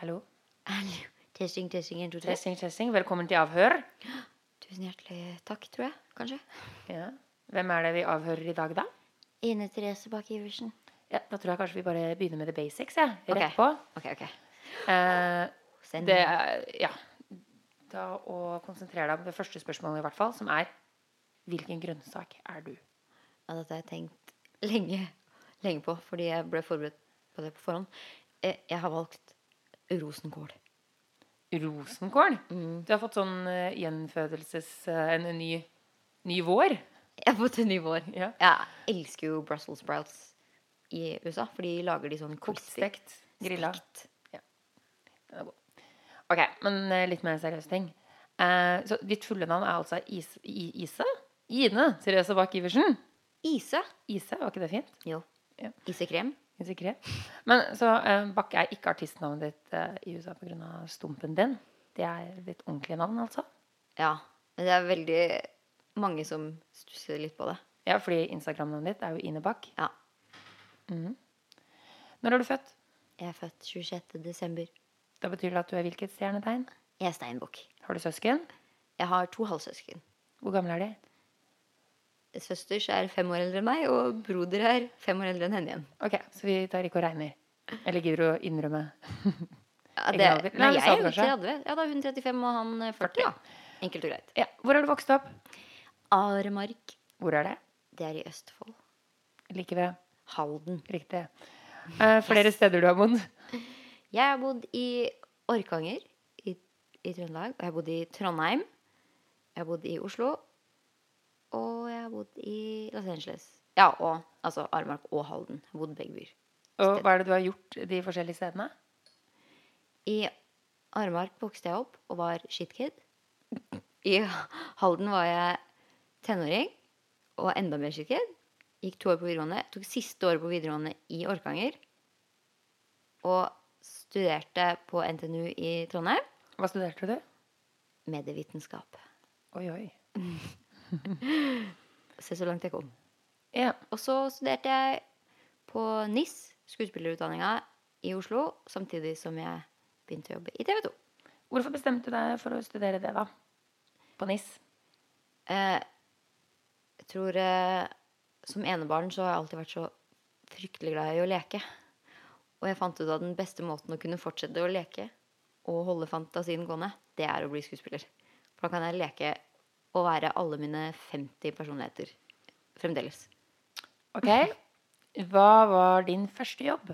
Hallo. Hallo. Testing, testing, en, to, tre. Testing, testing. Velkommen til avhør. Tusen hjertelig takk, tror jeg. Kanskje. Ja. Hvem er det vi avhører i dag, da? Ine Therese Bakke-Iversen. Ja, da tror jeg kanskje vi bare begynner med the basics. Ja. Rett Ok. på. Ok, ok. Eh, det er, ja. Da å konsentrere deg om det første spørsmålet, i hvert fall, som er Hvilken grønnsak er du? Ja, dette har jeg tenkt lenge, lenge på, fordi jeg ble forberedt på det på forhånd. Eh, Jeg har valgt rosenkål. Rosenkål? Mm. Du har fått sånn uh, gjenfødelses... Uh, en, ny, ny vår? Jeg har fått en ny vår. Ja. Jeg elsker jo Brussels sprouts i USA, for de lager de sånn Kokt, stekt, grilla. Er. Ok, men uh, litt mer seriøse ting. Så ditt fulle navn er altså Is I Ise? Ine Therese Bach-Iversen? Ise. Ise, var ikke det fint? Jo. Ja. Isekrem. Usikker. Men så uh, Bakke er ikke artistnavnet ditt eh, i USA pga. stumpen din. Det er ditt ordentlige navn, altså? Ja. Men det er veldig mange som stusser litt på det. Ja, fordi Instagram-navnet ditt er jo Ine Bakk. Ja. Når er du født? Jeg er født 26. desember. Da betyr det at du er hvilket stjernetegn? Jeg er steinbukk. Har du søsken? Jeg har to halvsøsken. Hvor gamle er de? Søsters er fem år eldre enn meg, og broder er fem år eldre enn henne igjen. Ok, så vi tar ikke og regner. Eller gidder du å innrømme? Ja, det, nei, Nei, jeg er jo 30. Ja, da er hun 35, og han er 40, da. Enkelt og greit. Ja, Hvor har du vokst opp? Aremark. Hvor er det? Det er i Østfold. Like ved. Halden. Riktig. Uh, flere steder du har bodd? Jeg har bodd i Orkanger i, i Trøndelag, og jeg har bodd i Trondheim. Jeg har bodd i Oslo, og jeg har bodd i Los Angeles. Ja, og altså Aremark og Halden. Jeg har bodd begge byer. Og hva er det du har gjort de forskjellige stedene? I Aremark vokste jeg opp og var shitkid. I Halden var jeg tenåring og enda mer shitkid. Gikk to år på videregående. Tok siste året på videregående i Orkanger. Og studerte på NTNU i Trondheim. Hva studerte du? Medievitenskap. Oi, oi. Se så langt jeg kom. Ja. Og så studerte jeg på NIS, skuespillerutdanninga i Oslo, samtidig som jeg begynte å jobbe i TV 2. Hvorfor bestemte du deg for å studere det, da? På NIS? Eh, jeg tror eh, som enebarn så har jeg alltid vært så fryktelig glad i å leke. Og jeg fant ut at den beste måten å kunne fortsette å leke og holde fantasien gående, det er å bli skuespiller. For da kan jeg leke og være alle mine 50 personligheter fremdeles. Ok. Hva var din første jobb?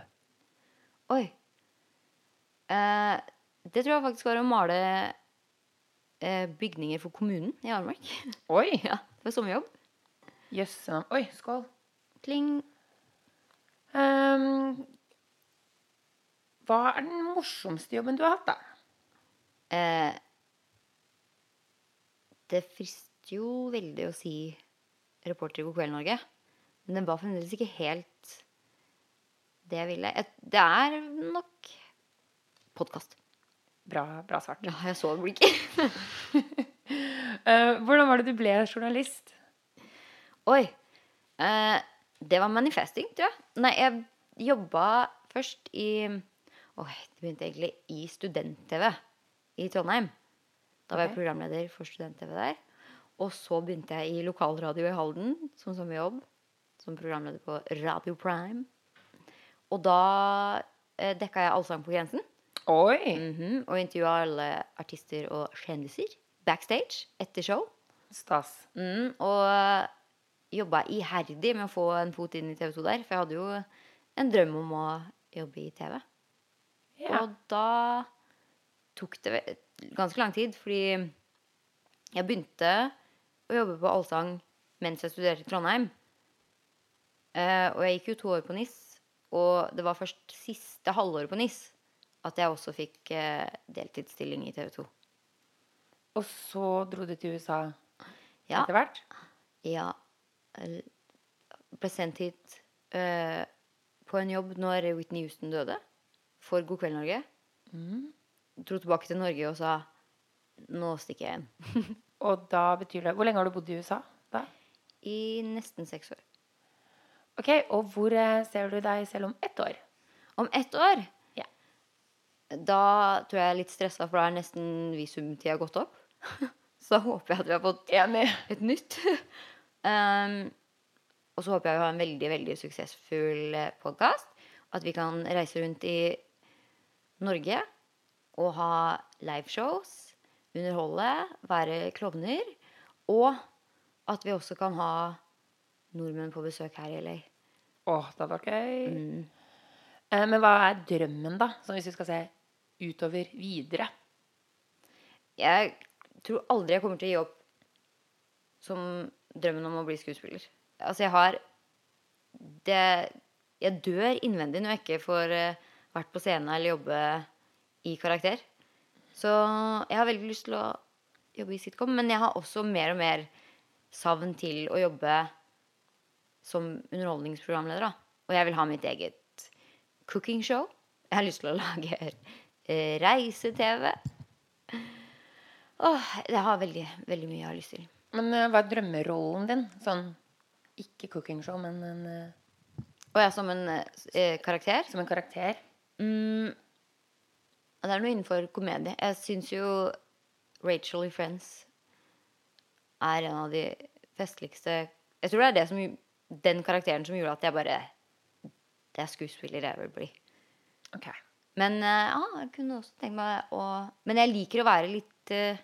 Oi. Eh, det tror jeg faktisk var å male eh, bygninger for kommunen i Armark. Oi! ja, det var sommerjobb. Jøss. Yes. Oi, skål. Kling. Um, hva er den morsomste jobben du har hatt, da? Eh, det frister jo veldig å si reporter i God kveld, Norge. Men den var fremdeles ikke helt det jeg ville. Det er nok podkast. Bra, bra svart. Ja, jeg så blikket. uh, hvordan var det du ble journalist? Oi. Uh, det var manifesting, tror jeg. Nei, jeg jobba først i Oi, det begynte egentlig i student-TV i Trondheim. Da var jeg programleder for student-TV der. Og så begynte jeg i lokalradio i Halden som sommerjobb. Som programleder på Radio Prime. Og da eh, dekka jeg Allsang på grensen. Oi! Mhm, og intervjua alle artister og kjendiser backstage etter show. Stas. Mm, og jobba iherdig med å få en fot inn i TV 2 der. For jeg hadde jo en drøm om å jobbe i TV. Ja. Og da tok det ganske lang tid, fordi jeg begynte å jobbe på Allsang mens jeg studerte i Trondheim. Eh, og jeg gikk jo to år på NIS, og det var først siste halvåret på NIS at jeg også fikk eh, deltidsstilling i TV 2. Og så dro du til USA Ja. etter hvert? Ja. Ble sendt hit eh, på en jobb når Whitney Houston døde. For God kveld, Norge. Dro tilbake til Norge og sa nå stikker jeg igjen. Og da betyr det Hvor lenge har du bodd i USA? da? I nesten seks år. Ok, Og hvor eh, ser du deg selv om ett år? Om ett år Ja. Da tror jeg jeg er litt stressa, for da er nesten visumtida gått opp. Så da håper jeg at vi har fått Enig. et nytt. um, og så håper jeg vi har en veldig, veldig suksessfull podkast. At vi kan reise rundt i Norge og ha liveshows, underholde, være klovner. Og at vi også kan ha nordmenn på besøk her i LA. Åh, det hadde vært gøy. Mm. Eh, men hva er drømmen, da? Sånn hvis vi skal se utover videre. Jeg tror aldri jeg kommer til å gi opp som drømmen om å bli skuespiller. Altså, jeg har det Jeg dør innvendig når jeg ikke får eh, vært på scenen eller jobbe i karakter. Så jeg har veldig lyst til å jobbe i sitcom, men jeg har også mer og mer savn til å jobbe som underholdningsprogramleder. Da. Og jeg vil ha mitt eget cooking show. Jeg har lyst til å lage eh, reise-TV. Åh, jeg har veldig, veldig mye jeg har lyst til. Men uh, hva er drømmerollen din? Sånn ikke cookingshow, men en, uh... Å ja, som en uh, karakter. som en karakter. Mm, det er noe innenfor komedie. Jeg syns jo Rachel i Friends er en av de festligste Jeg tror det er det som, den karakteren som gjorde at jeg bare Det er skuespiller jeg vil bli. Ok. Men eh, ja, jeg kunne også tenkt meg å Men jeg liker å være litt uh,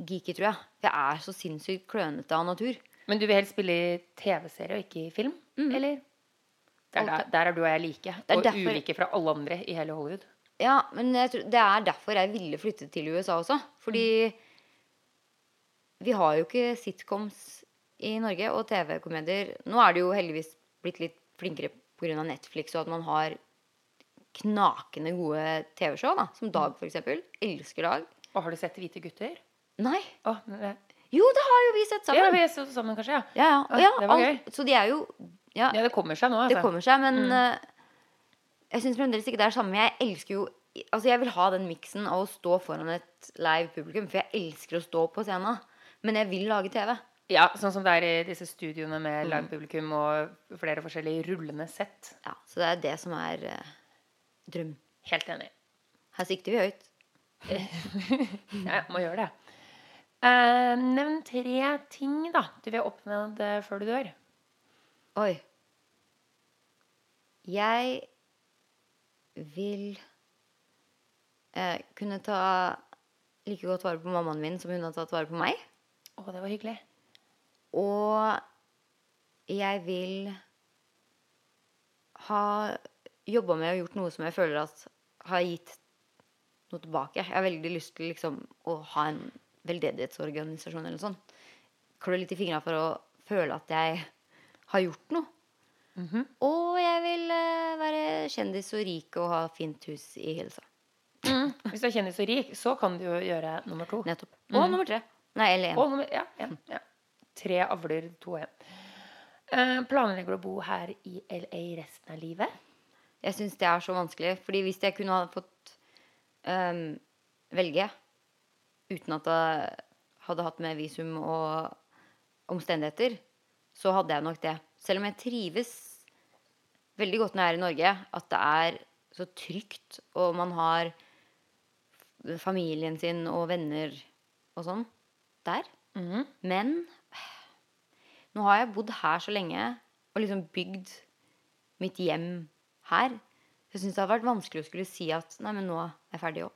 geeky, tror jeg. For jeg er så sinnssykt klønete av natur. Men du vil helst spille i TV-serie og ikke i film? Eller? Der, der, der er du og jeg like. Mm. Og derfor- ulike fra alle andre i hele Hollywood. Ja, men tror, det er derfor jeg ville flytte til USA også. Fordi vi har jo ikke sitcoms i Norge, og TV-komedier Nå er det jo heldigvis blitt litt flinkere pga. Netflix, og at man har knakende gode TV-show, da. Som Dag, eksempel. Elsker Dag. Og har du sett Hvite gutter? Nei. Oh, det- Jo, det har jo vi sett sammen. ja, vi har sett sammen, kanskje. ja. Ja, ja. Ja, det var alt- Så de er jo Ja, det kommer seg nå, altså. det kommer seg, men eh, jeg syns fremdeles ikke det er samme. Jeg elsker jo Altså, jeg vil ha den miksen av å stå foran et live publikum, for jeg elsker å stå på scenen. Men jeg vil lage TV. Ja, sånn som det er i disse studioene Mm. med live-publikum og flere forskjellige rullende sett. Ja, Så det er det som er eh, drøm. Helt enig. Her sikter vi høyt. Ja, må gjøre det. Eh, nevn tre ting da du vil ha oppnådd før du dør. Oi. Jeg vil eh, kunne ta like godt vare på mammaen min som hun har tatt vare på meg. Å, det var hyggelig. Og jeg vil ha jobba med og gjort noe som jeg føler at har gitt noe tilbake. Jeg har veldig lyst til liksom å ha en veldedighetsorganisasjon eller noe sånt. Klør litt i fingra for å føle at jeg har gjort noe. Og jeg vil eh, være kjendis og rik og ha fint hus i Hilsa. Hvis du er kjendis og rik, så kan du jo gjøre nummer to. Nettopp. Og nummer tre. Nei, eller én. Og nummer, ja, en, ja. Tre avler, to igjen. Eh, planlegger du å bo her i LA resten av livet? Jeg syns det er så vanskelig. Fordi hvis jeg kunne ha fått øhm, velge uten at jeg hadde hatt med visum og omstendigheter, så hadde jeg nok det. Selv om jeg trives veldig godt når jeg er i Norge, at det er så trygt, og man har familien sin og venner og sånn der. Men nå har jeg bodd her så lenge og liksom bygd mitt hjem her. Jeg syns det har vært vanskelig å skulle si at nei, men nå er jeg ferdig òg.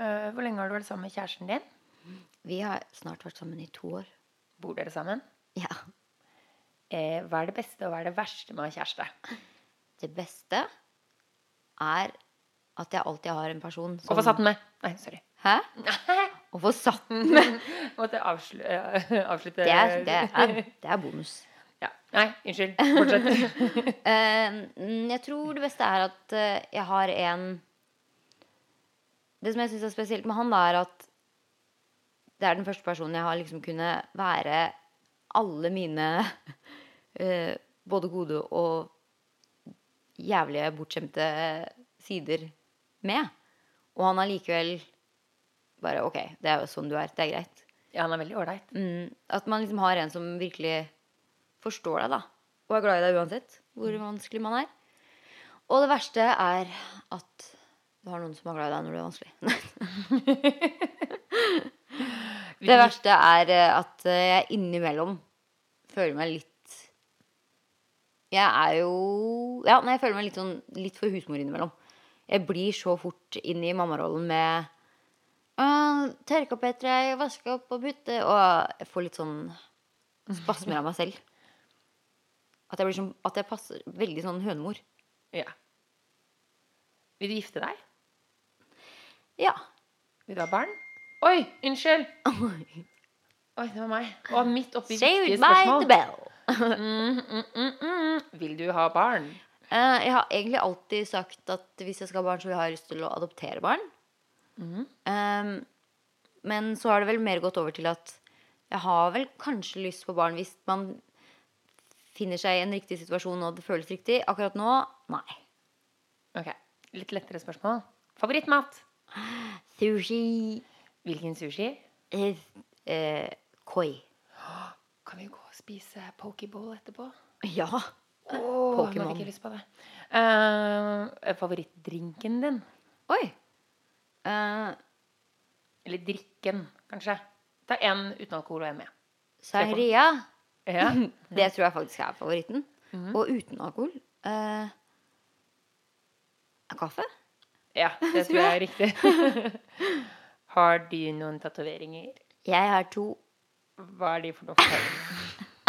Eh, hvor lenge har du vært sammen med kjæresten din? Vi har snart vært sammen i to år. Bor dere sammen? Ja. Eh, hva er det beste og hva er det verste med å ha kjæreste? Det beste er at jeg alltid har en person som Hvorfor satt den med? Nei, sorry. Hæ? Hvorfor satt den med? Måtte avslu eh, avslutte Det er, det er, det er bonus. Ja. Nei, unnskyld. Fortsett. Eh, mm, jeg tror det beste er at eh, jeg har en Det som jeg syns er spesielt med han, da, er at det er den første personen jeg har liksom kunnet være alle mine eh, både gode og jævlige, bortskjemte sider med. Og han allikevel likevel bare OK, det er jo sånn du er. Det er greit. Ja, han er veldig ålreit. Mm, at man liksom har en som virkelig forstår deg, da. Og er glad i deg uansett hvor vanskelig man er. Og det verste er at du har noen som er glad i deg når du er vanskelig. det verste er eh, at eh, jeg innimellom føler meg litt Jeg er jo Ja, nei, jeg føler meg litt, sånn, litt for husmor innimellom. Jeg blir så fort inn i mammarollen med «Åh, Tørke opp etter deg, vaske opp og putte Og jeg får litt sånn spasmer av meg selv. At jeg, blir sånn, at jeg passer veldig sånn hønemor. Ja. Vil du gifte deg? Ja. Vil du ha barn? Oi, unnskyld! Oi, det var meg. Og midt oppi Saved viktige by the spørsmål. bell. Mm, mm, mm, mm. Vil du ha barn? Eh, jeg har egentlig alltid sagt at hvis jeg skal ha barn, så vil jeg ha lyst til å adoptere barn. Eh, men så har det vel mer gått over til at jeg har vel kanskje lyst på barn hvis man finner seg i en riktig situasjon og det føles riktig. Akkurat nå nei. Ok, Litt lettere spørsmål. Favorittmat? Sushi Hvilken sushi? eh, eh, Koi. Kan vi gå og spise pokeball etterpå? Ja. Nå Pokémon. fikk jeg lyst på det. Uh, favorittdrinken din? Oi. Uh, Eller drikken, kanskje? Ta én uten alkohol og én med. Sangria. Ja. Det tror jeg faktisk er favoritten. Og uten alkohol. uh, kaffe? ja, det tror jeg er riktig. Har du noen tatoveringer? Jeg har to. Hva er de for noe?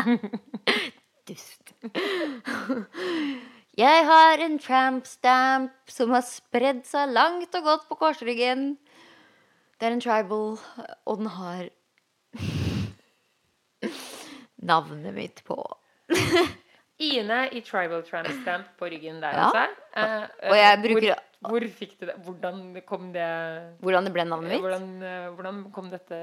Dust. Jeg har en tramp stamp som har spredd seg langt og godt på korsryggen. Det er en tribal, og den har navnet mitt på. Ine i tribal tramp stamp på ryggen der, Ja. altså. Uh, uh, Og jeg bruker- hvor, hvor fikk du det? Hvordan kom det Hvordan det ble navnet mitt? Hvordan, eh, hvordan kom dette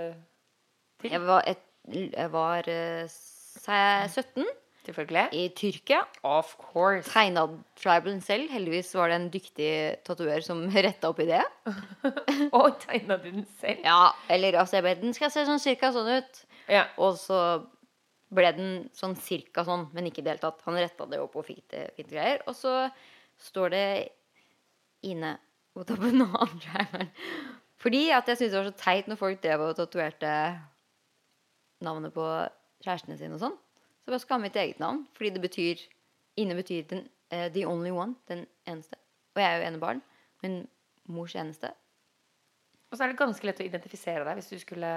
til? Jeg var, et, jeg var eh, se- 17 Selvfølgelig. i Tyrkia. Of course. Tegna tribalen selv. Heldigvis var det en dyktig tatoverer som retta opp i det. Og tegna du den selv? Ja, eller altså, jeg bare, Den skal se sånn cirka sånn ut. Ja. Og så ble den sånn cirka sånn, men ikke i det hele tatt. Han retta det opp og fikk det fint greier. Og så står det Ine på ta av driveren. Fordi at jeg syntes det var så teit når folk drev og tatoverte navnet på kjærestene sine og sånn. Så bare skal ha mitt eget navn. Fordi det betyr Ine betyr den, uh, the only one. Den eneste. Og jeg er jo enebarn. Min mors eneste. Og så er det ganske lett å identifisere deg hvis du skulle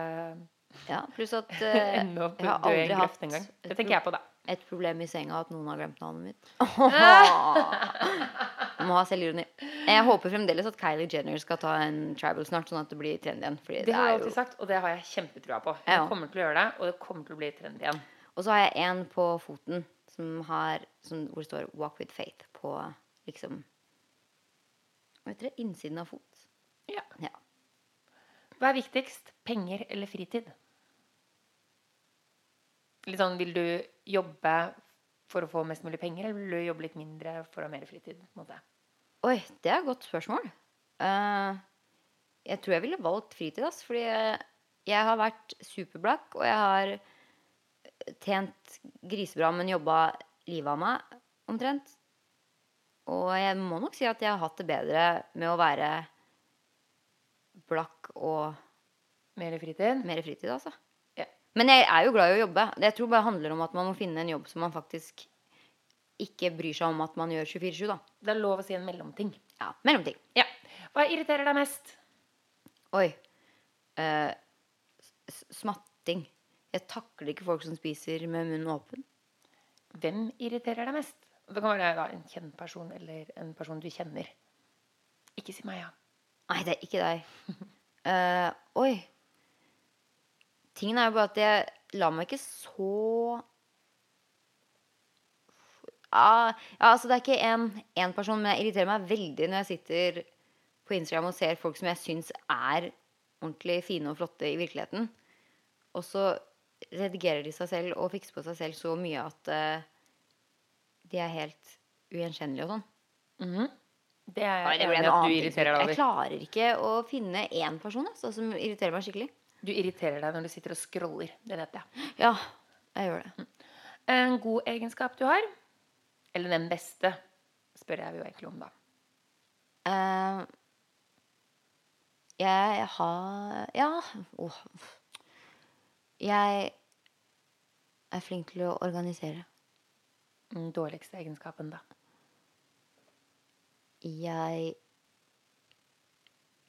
Ja, pluss at uh, jeg har aldri hatt en gang. Det tenker jeg på, da. et problem i senga at noen har glemt navnet mitt. Må ha selvironi. Jeg håper fremdeles at Kylie Jenner skal ta en tribal snart, sånn at det blir trend igjen. Det det har jeg alltid jo... sagt, og det har jeg kjempetrua på. Hun Ja. kommer til å gjøre det, og det kommer til å bli trend igjen. Og så har jeg en på foten som har, som, hvor det står 'Walk with Faith' på liksom heter det? Innsiden av fot. Ja. Ja. Hva er viktigst? Penger eller fritid? Litt sånn, Vil du jobbe for å få mest mulig penger, eller vil du jobbe litt mindre for å ha mer fritid? Oi, det er et godt spørsmål. Uh, jeg tror jeg ville valgt fritid, ass. Fordi jeg har vært superblakk, og jeg har tjent grisebra, men jobba livet av meg, omtrent. Og jeg må nok si at jeg har hatt det bedre med å være blakk og Mer fritid? mer fritid, altså. Men jeg er jo glad i å jobbe. Det jeg tror bare handler om at man må finne en jobb som man faktisk ikke bryr seg om at man gjør 24-7, da. Det er lov å si en mellomting. Ja, mellomting. Ja. Hva irriterer deg mest? Oi. Eh, smatting. Jeg takler ikke folk som spiser med munnen åpen. Hvem irriterer deg mest? Det kan være da, en kjent person eller en person du kjenner. Ikke si meg, ja. Nei, det er ikke deg. Eh, oi. Tingen er jo bare at jeg lar meg ikke så ah, Ja, altså det er ikke en, en person, men jeg irriterer meg veldig når jeg sitter på Instagram og ser folk som jeg syns er ordentlig fine og flotte i virkeligheten. Og så redigerer de seg selv og fikser på seg selv så mye at uh, de er helt ugjenkjennelige og sånn. Det er Nei, jeg det ble enig en at annen du ting. irriterer deg Jeg klarer ikke å finne én person altså, som irriterer meg skikkelig. Du irriterer deg når du sitter og scroller. Det vet jeg. Ja, jeg gjør det. En god egenskap du har, eller den beste spør jeg jo egentlig om, da. Uh, jeg har Ja. Oh. Jeg er flink til å organisere. Den dårligste egenskapen, da. Jeg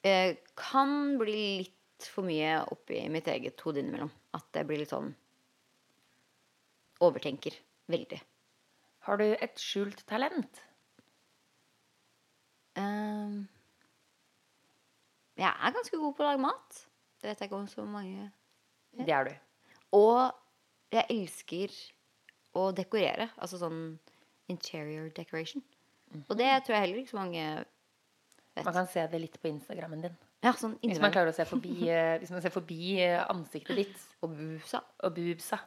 jeg kan bli litt for mye oppi mitt eget hode innimellom. At jeg blir litt sånn Overtenker veldig. Har du et skjult talent? Um, jeg er ganske god på å lage mat. Det vet jeg ikke om så mange Det er du. Og jeg elsker å dekorere. Altså sånn interior decoration. Og det tror jeg heller ikke så mange vet. Man kan se det litt på Instagrammen din. Ja, sånn Hvis man klarer å se forbi, eh, hvis man ser forbi eh, ansiktet ditt Og bubsa. og bubsa.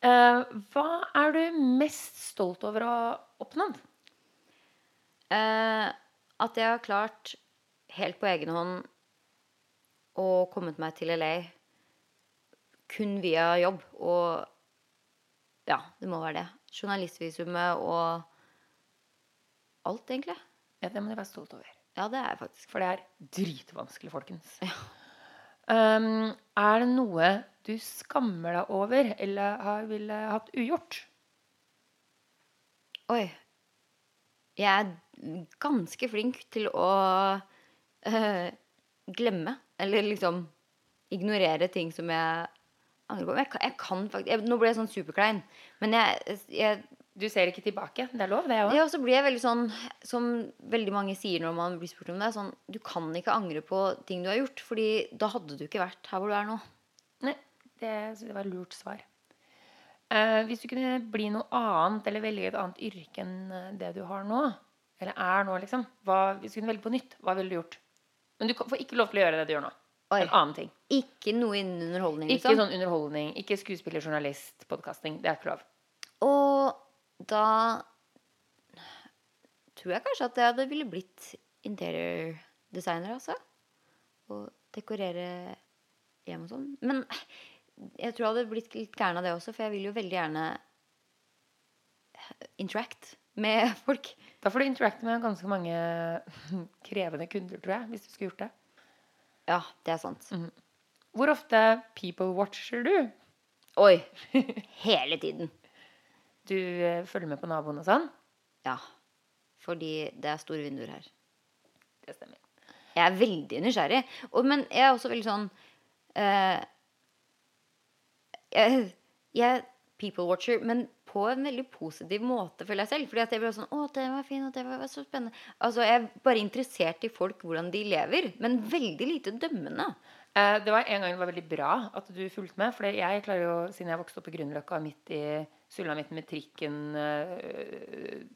Uh, hva er du mest stolt over å ha oppnådd? Uh, at jeg har klart helt på egen hånd å kommet meg til LA kun via jobb. Og ja, det må være det. Journalistvisumet og alt, egentlig. Ja, det må du være stolt over. Ja, det er jeg faktisk. For det er dritvanskelig, folkens. Um, er det noe du skammer deg over eller har ville hatt ugjort? Oi. Jeg er ganske flink til å eh, glemme. Eller liksom ignorere ting som jeg angrer på. Jeg kan, jeg kan faktisk jeg, Nå ble jeg sånn superklein. Men jeg, jeg Du ser ikke tilbake. Det er lov, det òg. Ja, og så blir jeg veldig sånn Som veldig mange sier når man blir spurt om det. Sånn, du kan ikke angre på ting du har gjort, Fordi da hadde du ikke vært her hvor du er nå. Nei, det, det var et lurt svar. Eh, hvis du kunne bli noe annet, eller velge et annet yrke enn eh, det du har nå, eller er nå, liksom hva, Hvis du kunne velge på nytt, hva ville du gjort? Men du får ikke lov til å gjøre det du gjør nå. Oi. En annen ting. Ikke noe innen underholdning, Ikke liksom. sånn underholdning, ikke skuespiller, journalist, podkasting. Det er ikke lov. Da tror jeg kanskje at jeg hadde ville blitt interior designer, altså. Og dekorere hjem og sånn. Men jeg tror jeg hadde blitt litt gæren av det også, for jeg vil jo veldig gjerne interact med folk. Da får du interacte med ganske mange krevende kunder, tror jeg, hvis du skulle gjort det. Ja, det er sant. Hvor ofte people watcher du? Oi! Hele tiden. Du eh, følger med på naboen og sånn? Ja. Fordi det er store vinduer her. Det stemmer. Jeg er veldig nysgjerrig. Og, men jeg er også veldig sånn uh, jeg, jeg er people watcher, men på en veldig positiv måte, føler jeg selv. Fordi at jeg blir sånn Å, det var fint, og det var så spennende. Altså, jeg er bare interessert i folk, hvordan de lever. Men veldig lite dømmende. Uh, Det var en gang det var veldig bra at du fulgte med. For jeg klarer jo, siden jeg vokste opp i Grünerløkka midt i sulamitten med trikken øh,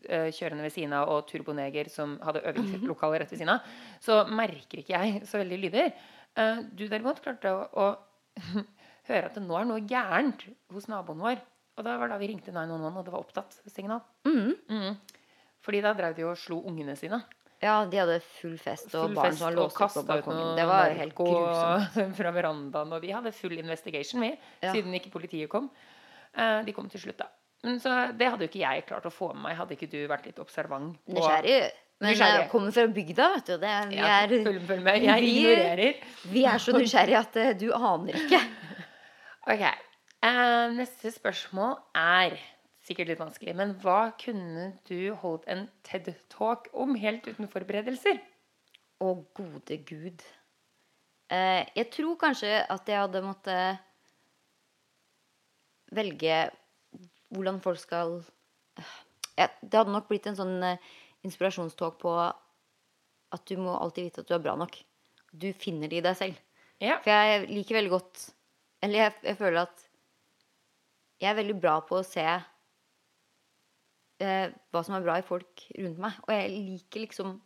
øh, kjørende ved siden av, og Turboneger som hadde øvingslokale rett ved siden av, så merker ikke jeg så veldig lyder. Uh, Du derimot klarte å, å høre at det nå er noe gærent hos naboen vår. Og da var da vi ringte 911, og det var opptatt signal. Mhm. Fordi da drev de og slo ungene sine. Ja, de hadde full fest, og Full barn som låst opp på balkongen. Det var helt grusomt. fra verandaen. Og vi hadde full investigation, vi, Ja. siden ikke politiet kom. Eh, de kom til slutt, da. Men så det hadde jo ikke jeg klart å få med meg. Hadde ikke du vært litt observant? på- Nysgjerrig. Men Nysgjerrig. jeg kommer fra bygda, vet du. Det, vi, Ja, er, følg, følg med. Jeg vi- ignorerer. vi er så nysgjerrige at eh, du aner ikke. Ok. Uh, neste spørsmål er sikkert litt vanskelig, men hva kunne du holdt en TED-talk om helt uten forberedelser? Å, gode gud. Uh, jeg tror kanskje at jeg hadde måttet velge hvordan folk skal Eh, ja, Det hadde nok blitt en sånn eh, inspirasjonstalk på at du må alltid vite at du er bra nok. Du finner det i deg selv. Ja. For jeg liker veldig godt Eller jeg, jeg føler at jeg er veldig bra på å se eh, hva som er bra i folk rundt meg. Og jeg liker liksom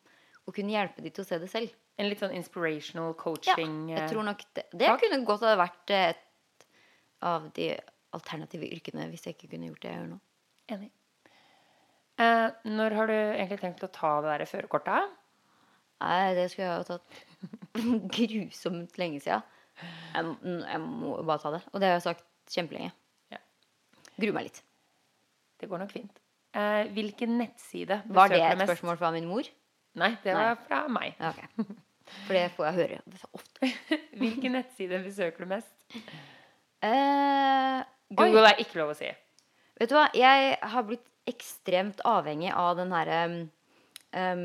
å kunne hjelpe de til å se det selv. En litt sånn inspirational coaching Ja, jeg eh, tror nok det, det kunne godt ha vært et av de alternative yrkene hvis jeg ikke kunne gjort det jeg gjør nå. Enig. Eh, når har du egentlig tenkt å ta det der førerkortet? Nei, det skulle jeg ha tatt grusomt lenge siden. Jeg, må- jeg må bare ta det. Og det har jeg sagt kjempelenge. Ja. Gruer meg litt. Det går nok fint. Eh, hvilken nettside Var det et mest? spørsmål fra min mor? Nei, det Nei. var fra meg. Ja, ok. For det får jeg høre ofte. Hvilken nettside besøker du mest? Eh, oi. Google er ikke lov å si. Vet du hva? Jeg har blitt ekstremt avhengig av den herre um,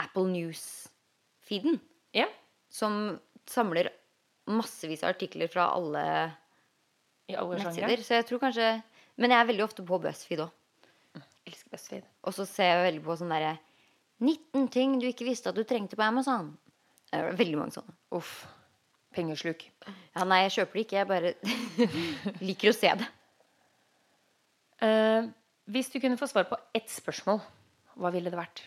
Apple News-feeden. Ja. Som samler massevis av artikler fra alle I alle nettsider. Så jeg tror kanskje Men jeg er veldig ofte på BuzzFeed òg. Elsker BuzzFeed. Og så ser jeg veldig på sånn derre 19 ting du ikke visste at du trengte på Amazon. Veldig mange sånne. Uff. Pengesluk. Ja, nei, jeg kjøper det ikke. Jeg bare liker å se det. Uh, hvis du kunne få svar på ett spørsmål, hva ville det vært?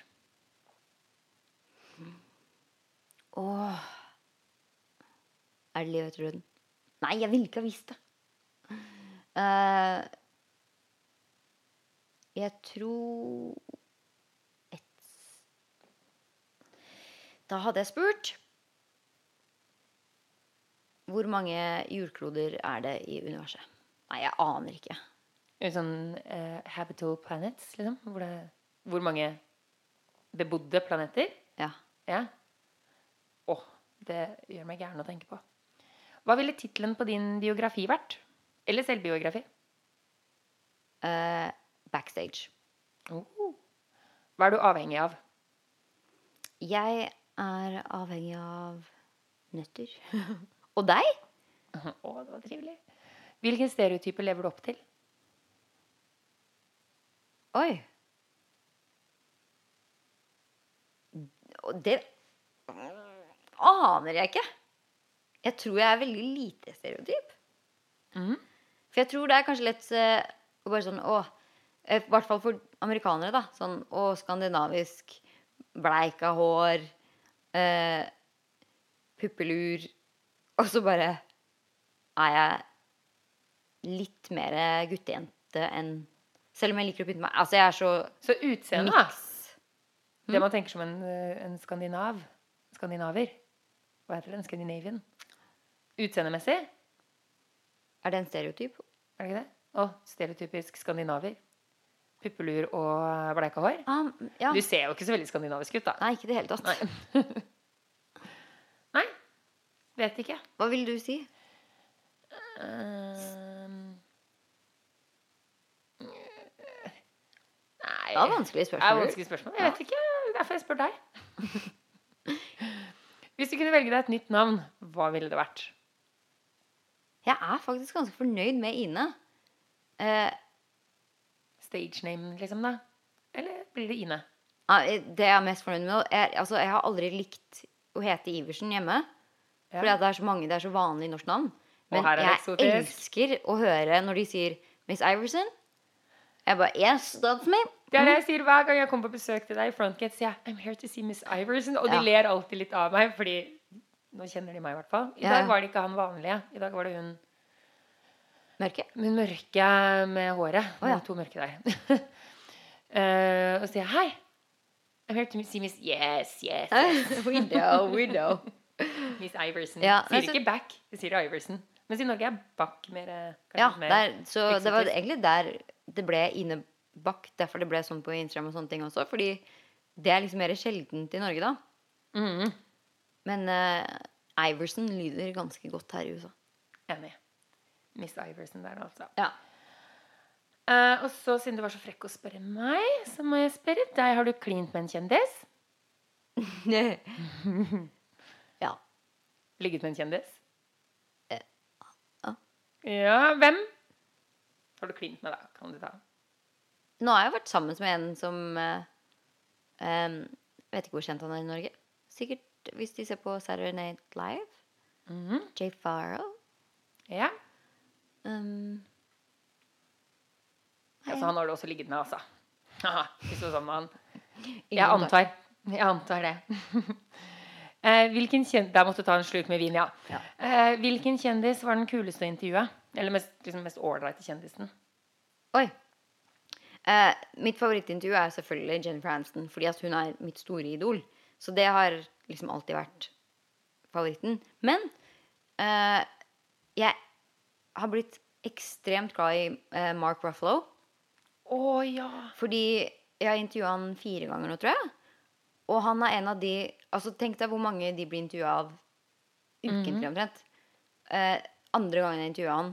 Åh. Er det livet etter døden? Nei, jeg ville ikke ha visst det. Uh, jeg tror et Da hadde jeg spurt Hvor mange jordkloder er det i universet? Nei, jeg aner ikke. Sånn uh, habitable planets, liksom? Hvor, det, hvor mange bebodde planeter? Ja. Ja. Åh, det gjør meg gæren å tenke på. Hva ville tittelen på din biografi vært? Eller selvbiografi? Uh, backstage. Oh. Hva er du avhengig av? Jeg er avhengig av nøtter. Og deg? Å, det var trivelig. Hvilken stereotype lever du opp til? Oi. Det aner jeg ikke. Jeg tror jeg er veldig lite stereotyp. Mm. For jeg tror det er kanskje lett eh, å bare sånn Å, eh, I hvert fall for amerikanere, da. Sånn å, skandinavisk, bleika hår, eh, puppelur Og så bare er jeg litt mer guttejente enn Selv om jeg liker å pynte meg. Altså, jeg er så Så utseende, miks. Det man tenker som en, en skandinav. Skandinaver. Hva heter det? En Scandinavian. Utseendemessig, Er det en stereotyp? er det ikke det? Å, stereotypisk skandinaver. Puppelur og bleika hår. Um, ja. Du ser jo ikke så veldig skandinavisk ut, da. Nei, ikke i det hele tatt. Vet ikke. Hva vil du si? Ehm. Nei Det var vanskelig Det er vanskelig spørsmål. Jeg vet ikke. Derfor jeg spør deg. Hvis du kunne velge deg et nytt navn, hva ville det vært? Jeg er faktisk ganske fornøyd med Ine. Uh, Stage name, liksom, da? Eller blir det Ine? ja, det jeg er mest fornøyd med er, altså, Jeg har aldri likt å hete Iversen hjemme. Ja. Fordi det er så mange, det er så vanlig norsk navn. Men jeg elsker å høre når de sier Miss Iverson. Jeg bare Yes, that's me. Det er det jeg sier hver gang jeg kommer på besøk til deg i Frontgate. sier jeg, I'm here to see Miss Iverson. Og de Ja. ler alltid litt av meg, fordi nå kjenner de meg i hvert fall. I dag var det ikke han vanlige. I dag var det hun, Mørke. hun mørke med håret. Oh, ja. To mørke der. uh, og så sier jeg hei. I'm here to see Miss Yes, yes, yes. we know, we know. Miss Iverson. Ja, sier ikke back, de sier Iverson. Mens i Norge er back mer, eh, Ja, mer der, så det var egentlig der det ble Ine. Derfor det ble sånn på Instagram og sånne ting også. Fordi det er liksom mer sjeldent i Norge, da. Mm. Men uh, Iverson lyder ganske godt her i USA. Enig. Miss Iverson der, altså. Ja. Uh, og så, siden du var så frekk å spørre meg, så må jeg spørre deg. Har du klint med en kjendis? Ligget med en kjendis? Eh, ja. Ja, hvem? Har du klint med, da? Kan du ta? Nå har jeg vært sammen med en som uh, um, Vet ikke hvor kjent han er i Norge. Sikkert hvis de ser på Saturday Night Live. Mhm. Jay Farrell. Ja. Um, ja. Så han har du også ligget med, altså. Haha, Ikke så sånn med han. Jeg antar. Jeg antar det. Eh, hvilken kjendis Der måtte du ta en slurk med vin, ja. Ja. Eh, hvilken kjendis var den kuleste å intervjue? Eller mest, liksom kjendisen? Oi. Eh, mitt favorittintervju er selvfølgelig Jennifer Aniston, fordi hun er mitt store idol. Så det har liksom alltid vært favoritten. Men eh, jeg har blitt ekstremt glad i eh, Mark Ruffalo. Å ja. Fordi jeg har intervjua han fire ganger nå, tror jeg. Og han er en av de Altså Tenk deg hvor mange de blir intervjua av ukentlig omtrent. Eh, andre gangen jeg intervjua han,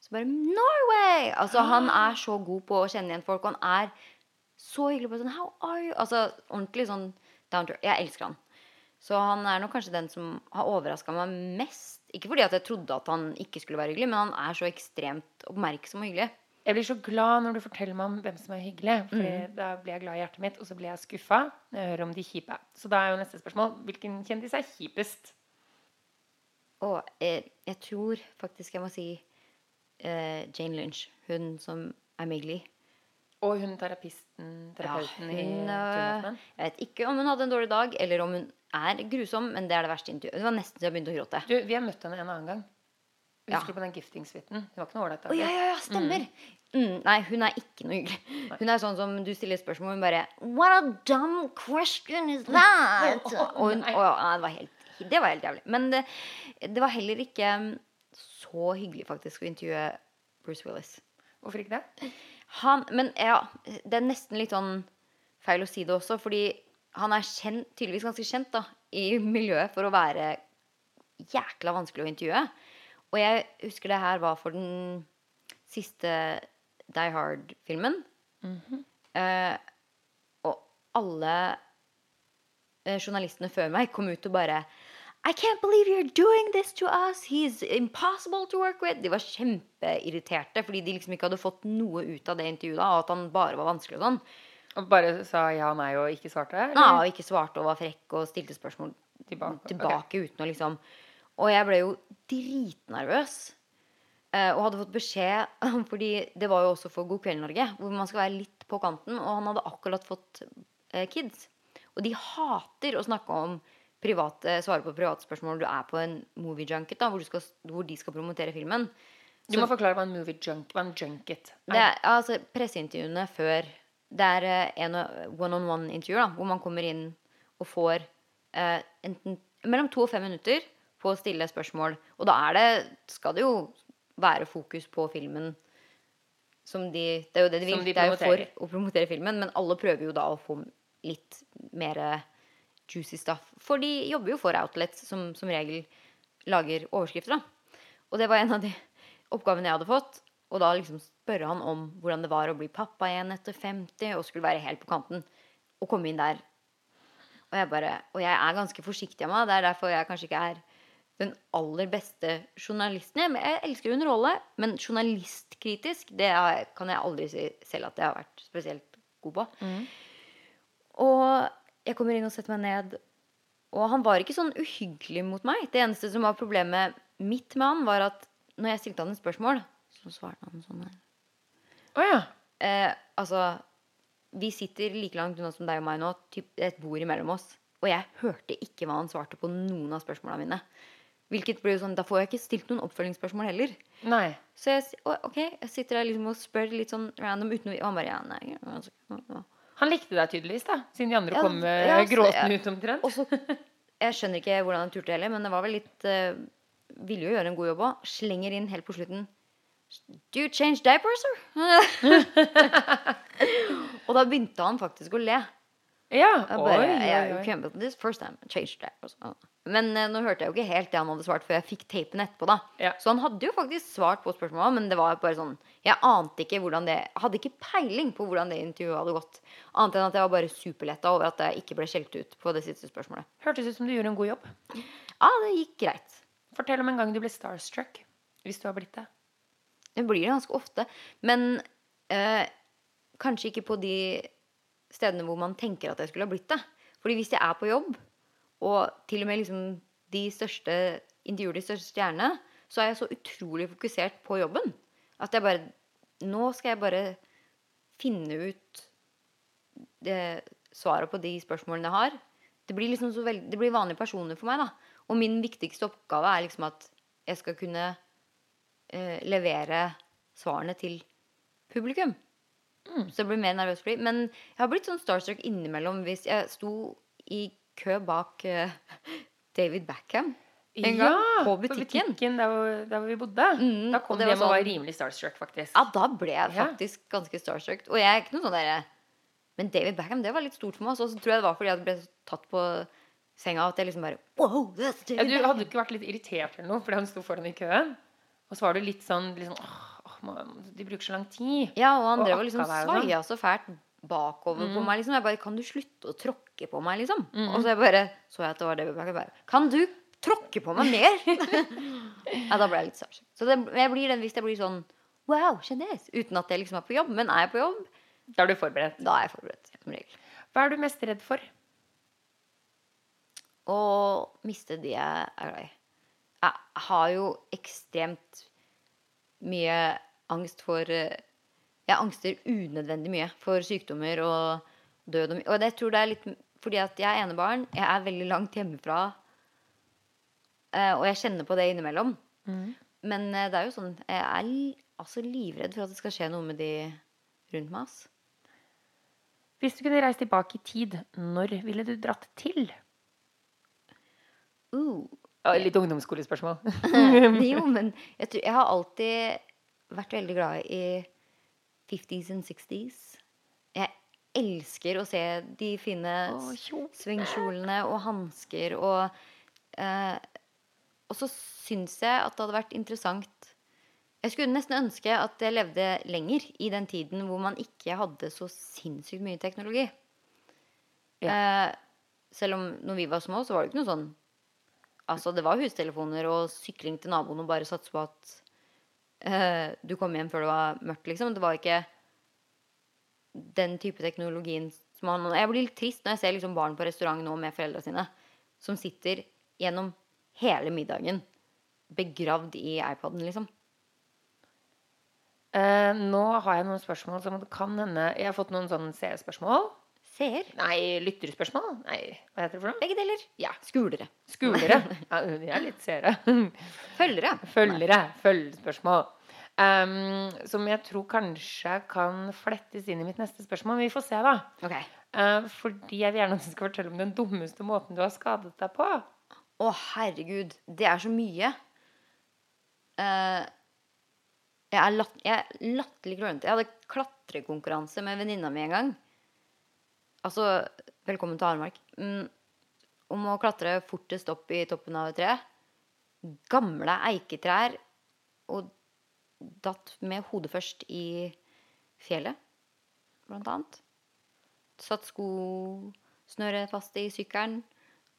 så bare Norway! Altså Han er så god på å kjenne igjen folk. Og han er så hyggelig på sånn How are you? Altså ordentlig sånn down to Jeg elsker han. Så han er nok kanskje den som har overraska meg mest. Ikke fordi at jeg trodde at han ikke skulle være hyggelig, men han er så ekstremt oppmerksom og hyggelig. Jeg blir så glad når du forteller meg om hvem som er hyggelig. For Mm. da blir jeg glad i hjertet mitt, og så blir jeg skuffa når jeg hører om de kjipe. Så da er jo neste spørsmål hvilken kjendis er kjipest? Og jeg, jeg tror faktisk jeg må si uh, Jane Lynch. Hun som er Migley. Og hun terapisten, terapeuten i hun, i Half Men? Jeg vet ikke om hun hadde en dårlig dag, eller om hun er grusom, men det er det verste intervjuet. Det var nesten til jeg begynte å gråte. Du, vi har møtt henne en annen gang. Husker du på den gifting-suiten? Hun var ikke noe ålreit. Oh, ja, ja, ja, stemmer! Mm, nei, hun er ikke noe hyggelig. Hun er sånn som du stiller spørsmål, hun bare What a dumb question is that? Og hun, å, ja, det, var helt, det var helt jævlig. Men det, det var heller ikke mm, så hyggelig faktisk å intervjue Bruce Willis. Hvorfor ikke det? Han, men ja, det er nesten litt sånn feil å si det også, fordi han er kjent, tydeligvis ganske kjent da, i miljøet for å være jækla vanskelig å intervjue. Og jeg husker det her var for den siste Die Hard-filmen. eh, og alle eh, journalistene før meg kom ut og bare I can't believe you're doing this to us. He's impossible to work with. De var kjempeirriterte fordi de liksom ikke hadde fått noe ut av det intervjuet. Og at han bare var vanskelig og sånn. Og bare sa ja og nei og ikke svarte? eller? Ja, og ikke svarte og var frekk og stilte spørsmål Tilbake. tilbake uten å liksom Og jeg ble jo dritnervøs. eh, Og hadde fått beskjed Fordi det var jo også for God kveld, Norge, hvor man skal være litt på kanten. Og han hadde akkurat fått eh, kids. Og de hater å snakke om private, svare på private spørsmål du er på en movie junket, da, hvor, du skal, hvor de skal promotere filmen. Du må forklare hva en movie junk, hva en junket er. Det er altså presseintervjuene før Det er eh, en one-on-one-intervju da, hvor man kommer inn og får eh, enten mellom to og fem minutter på å stille spørsmål. Og da er det, skal det jo være fokus på filmen som de Det er jo det de vil. De det er jo for å promotere filmen, men alle prøver jo da å få litt mer juicy stuff. For de jobber jo for outlets som som regel lager overskrifter, da. Og det var en av de oppgavene jeg hadde fått. Og da liksom spørre han om hvordan det var å bli pappa igjen etter 50 og skulle være helt på kanten. Og komme inn der. Og jeg bare Og jeg er ganske forsiktig av meg. Det er derfor jeg kanskje ikke er den aller beste journalisten. Jeg, jeg elsker å underholde, men journalistkritisk det er, kan jeg aldri si selv at jeg har vært spesielt god på. Og jeg kommer inn og setter meg ned, og han var ikke sånn uhyggelig mot meg. Det eneste som var problemet mitt med han, var at når jeg stilte han et spørsmål, så svarte han sånn her. Oh, ja. Eh, altså, vi sitter like langt unna som deg og meg nå, typ et bord imellom oss. Og jeg hørte ikke hva han svarte på noen av spørsmåla mine. Hvilket blir jo sånn, Da får jeg ikke stilt noen oppfølgingsspørsmål heller. Nei. Så jeg, ok, jeg sitter der liksom og spør litt sånn random uten å han bare ja, nei, altså. Han likte deg tydeligvis, da. Siden de andre Ja, kom ja, gråtende ut omtrent. Også, Jeg skjønner ikke hvordan han turte heller, men det var vel litt uh, Ville jo gjøre en god jobb òg. Slenger inn helt på slutten Do you change diapers, sir? og da begynte han faktisk å le. Ja. Jeg bare, Oi, oi, oi. came up this first time. Change diapers. Ah. Men eh, nå hørte jeg jo ikke helt det han hadde svart, før jeg fikk tapen etterpå. da Ja. Så han hadde jo faktisk svart på spørsmålet, men det var bare sånn Jeg ante ikke hvordan det Hadde ikke peiling på hvordan det intervjuet hadde gått. Annet enn at jeg var bare superletta over at jeg ikke ble skjelt ut på det siste spørsmålet. Hørtes ut som du gjorde en god jobb. Ja, det gikk greit. Fortell om en gang du ble starstruck. Hvis du har blitt det. Det blir det ganske ofte. Men eh, kanskje ikke på de stedene hvor man tenker at jeg skulle ha blitt det. Fordi hvis jeg er på jobb, og til og med liksom de største intervjuer de største stjernene, så er jeg så utrolig fokusert på jobben at jeg bare Nå skal jeg bare finne ut det, svaret på de spørsmålene jeg har. Det blir liksom så veld, det blir vanlige personer for meg, da. Og min viktigste oppgave er liksom at jeg skal kunne eh, levere svarene til publikum. Så jeg blir mer nervøs for dem. Men jeg har blitt sånn starstruck innimellom hvis jeg sto i kø bak eh, David Backham. en gang Ja, på butikken. der, hvor, der hvor vi bodde. Mm, da kom de hjem og var sånn- rimelig starstruck, faktisk. Ja, da ble jeg Ja. faktisk ganske starstruck. Og jeg er ikke noe sånn derre Men David Beckham, det var litt stort for meg. Og så tror jeg det var fordi jeg ble tatt på senga at jeg liksom bare Wow, that's Ja, du hadde ikke vært litt irritert eller noe fordi han sto foran i køen? Og så var du litt sånn, litt sånn åh, åh, De bruker så lang tid. Ja, og han drev og liksom sånn. svaia så fælt bakover på Mm. meg. liksom Jeg bare Kan du slutte å tråkke på meg, liksom? Mm. Og så jeg bare så jeg at det var det. Bare, kan du tråkke på meg mer? ja, da ble jeg litt starstruck. Så det, jeg blir den hvis jeg blir sånn Wow, sjenes. Uten at jeg liksom er på jobb. Men er jeg på jobb, Da er du forberedt. da er jeg forberedt. Som regel. Hva er du mest redd for? Å miste de jeg er glad i. Jeg har jo ekstremt mye angst for eh, Jeg angster unødvendig mye for sykdommer og død. Og, og det jeg tror det er litt fordi at jeg er enebarn. Jeg er veldig langt hjemmefra. eh, Og jeg kjenner på det innimellom. Men eh, det er jo sånn Jeg er altså livredd for at det skal skje noe med de rundt meg. ass. Hvis du kunne reist tilbake i tid, når ville du dratt til? Uh. Ja, litt ungdomsskolespørsmål. jo, men jeg, tror, jeg har alltid vært veldig glad i 50s and 60s. Jeg elsker å se de fine Å, svingkjolene og hansker og eh, Og så syns jeg at det hadde vært interessant Jeg skulle nesten ønske at jeg levde lenger i den tiden hvor man ikke hadde så sinnssykt mye teknologi. Eh, selv om når vi var små, så var det ikke noe sånn Altså, det var hustelefoner og sykling til naboen og bare satse på at eh, du kom hjem før det var mørkt, liksom. Det var ikke den type teknologien som man Jeg blir litt trist når jeg ser liksom barn på restaurant nå med foreldra sine som sitter gjennom hele middagen begravd i iPaden, liksom. Eh, nå har jeg noen spørsmål som kan hende Jeg har fått noen sånne seerspørsmål. Seer. Nei, lytterspørsmål? Nei, hva heter det for noe? Begge deler. Ja. Skulere. Skulere. Ja, de er litt seere. Følgere. Følgere. Følgespørsmål. Um, som jeg tror kanskje kan flettes inn i mitt neste spørsmål. Men vi får se, da. Okay. Uh, fordi jeg vil gjerne at du skal fortelle om den dummeste måten du har skadet deg på. Å, herregud. Det er så mye. Uh, jeg er, latt, jeg er latterlig klønete. Jeg hadde klatrekonkurranse med venninna mi en gang. Altså, velkommen til Aremark. Mm, om å klatre fortest opp i toppen av et tre. Gamle eiketrær. Og datt med hodet først i fjellet, blant annet. Satt skosnøret fast i sykkelen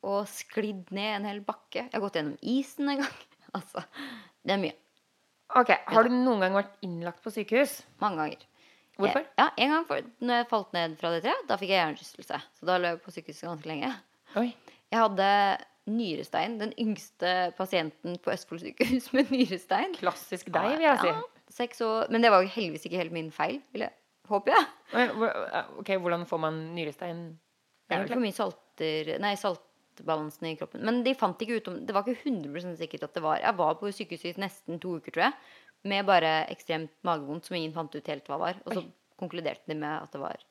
og sklidd ned en hel bakke. Jeg har gått gjennom isen en gang. Altså, det er mye. Ok, Har du noen gang vært innlagt på sykehus? Mange ganger. Hvorfor? Ja, En gang for, når jeg falt ned fra det treet, da fikk jeg hjernerystelse. Så da lå jeg på sykehuset ganske lenge. Oi. Jeg hadde nyrestein. Den yngste pasienten på Østfold sykehus med nyrestein. Klassisk deg, vil jeg si. Ja, seks år. Men det var jo heldigvis ikke helt min feil, vil jeg håper jeg. Eh, Ok, Hvordan får man nyrestein? Det er for mye salter Nei, saltbalansen i kroppen. Men de fant ikke ut om Det var ikke 100 sikkert at det var Jeg var på sykehuset nesten to uker, tror jeg. Med bare ekstremt magevondt som ingen fant ut helt hva var. Og så Oi. konkluderte de med at det var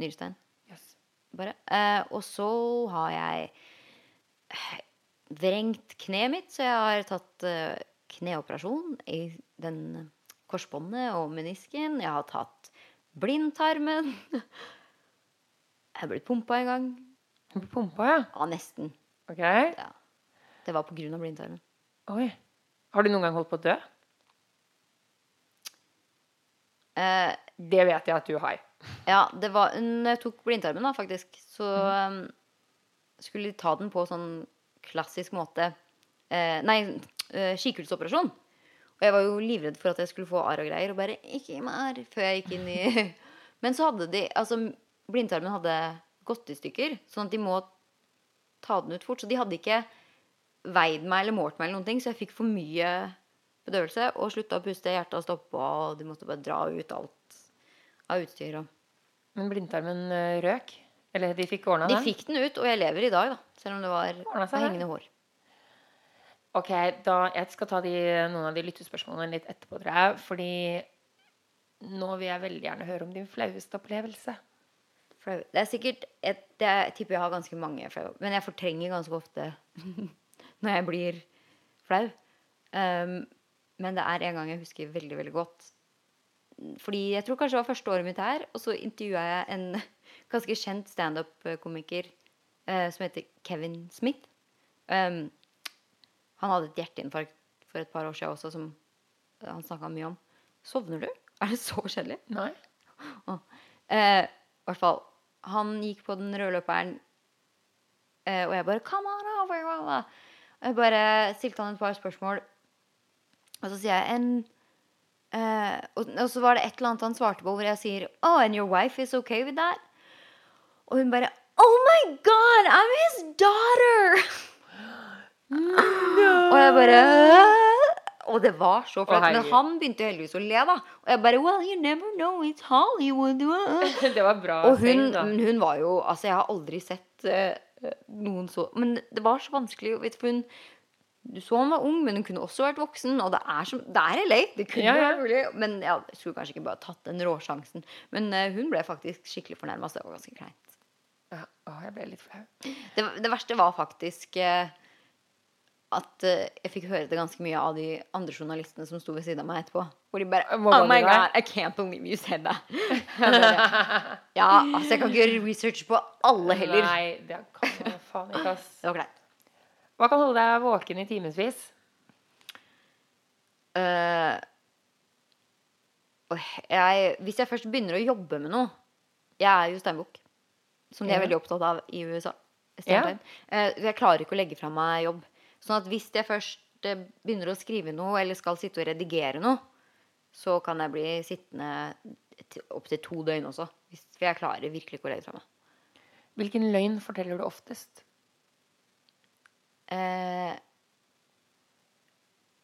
nyrestein. Yes. Eh, og så har jeg eh, vrengt kneet mitt, så jeg har tatt eh, kneoperasjon i den korsbåndet og menisken. Jeg har tatt blindtarmen. Jeg blitt pumpa en gang. Du pumpa, ja? Ja, nesten. Ok. Ja. Det var på grunn av blindtarmen. Oi. Har du noen gang holdt på å dø? Eh, Det vet jeg at du har. ja, det var Når jeg tok blindtarmen, da, faktisk, så um, skulle de ta den på sånn klassisk måte. Eh, nei, eh. Og jeg var jo livredd for at jeg skulle få arr og greier, og bare Ikke arr, før jeg gikk inn i Men så hadde de Altså, blindtarmen hadde gått i stykker, sånn at de må ta den ut fort. Så de hadde ikke veid meg eller målt meg, eller noen ting, så jeg fikk for mye bedøvelse og slutta å puste. Hjertet stoppa, og de måtte bare dra ut alt av utstyr. Og. Men blindtarmen eh, røk? Eller de fikk ordna De den? fikk den ut, og jeg lever i dag, da. Selv om det var hengende hår. Ok, da, Jeg skal ta de, noen av de lyttespørsmålene litt etterpå, tror jeg. Fordi nå vil jeg veldig gjerne høre om din flaueste opplevelse. Det er sikkert et, det er, Jeg tipper jeg har ganske mange flaue, men jeg fortrenger ganske ofte når jeg blir flau. Um, men det er en gang jeg husker veldig, veldig godt. Fordi jeg tror kanskje det var første året mitt her, og så intervjua jeg en ganske kjent standup-komiker eh, som heter Kevin Smith. Um, han hadde et hjerteinfarkt for et par år siden også, som han snakka mye om. Sovner du? Er det så kjedelig? Nei. Eh, I hvert fall. Han gikk på den røde løperen, eh, og jeg bare 'Come on over!' Og Jeg bare stilte han et par spørsmål, og så sier jeg en uh, og, og så var det et eller annet han svarte på hvor jeg sier 'Oh, and your wife is okay with that?' Og hun bare 'Oh my God, I'm his daughter!' No. Og jeg bare Og det var så flaut. Men han begynte heldigvis å le, da. Og jeg bare Well, you never know, it's Hollywood. Det var bra Og hun, hun var jo Altså, jeg har aldri sett uh, noen så Men det var så vanskelig. For hun du så hun var ung, men hun kunne også vært voksen. Og det er, som, det er LA. Det kunne Ja, ja. vært mulig. Men ja, jeg skulle kanskje ikke bare tatt den råsjansen. Men uh, hun ble faktisk skikkelig fornærma, så det var ganske kleint. Ja, å, jeg ble litt flau. Det, det verste var faktisk uh, at uh, jeg fikk høre det ganske mye av de andre journalistene som sto ved siden av meg etterpå. Hvor de bare Oh my god, I can't believe you said that. Ja, altså jeg kan ikke gjøre research på alle heller. Nei, det kan jeg faen ikke, ass. Det var kleint. Hva kan holde deg våken i timevis? Uh, jeg, hvis jeg først begynner å jobbe med noe Jeg er jo steinbukk, som de er veldig opptatt av i USA. Ja. Eh, jeg klarer ikke å legge fra meg jobb. Sånn at hvis jeg først eh, begynner å skrive noe, eller skal sitte og redigere noe, så kan jeg bli sittende opptil to døgn også. Hvis, for jeg klarer virkelig ikke å legge fra meg. Hvilken løgn forteller du oftest? Eh,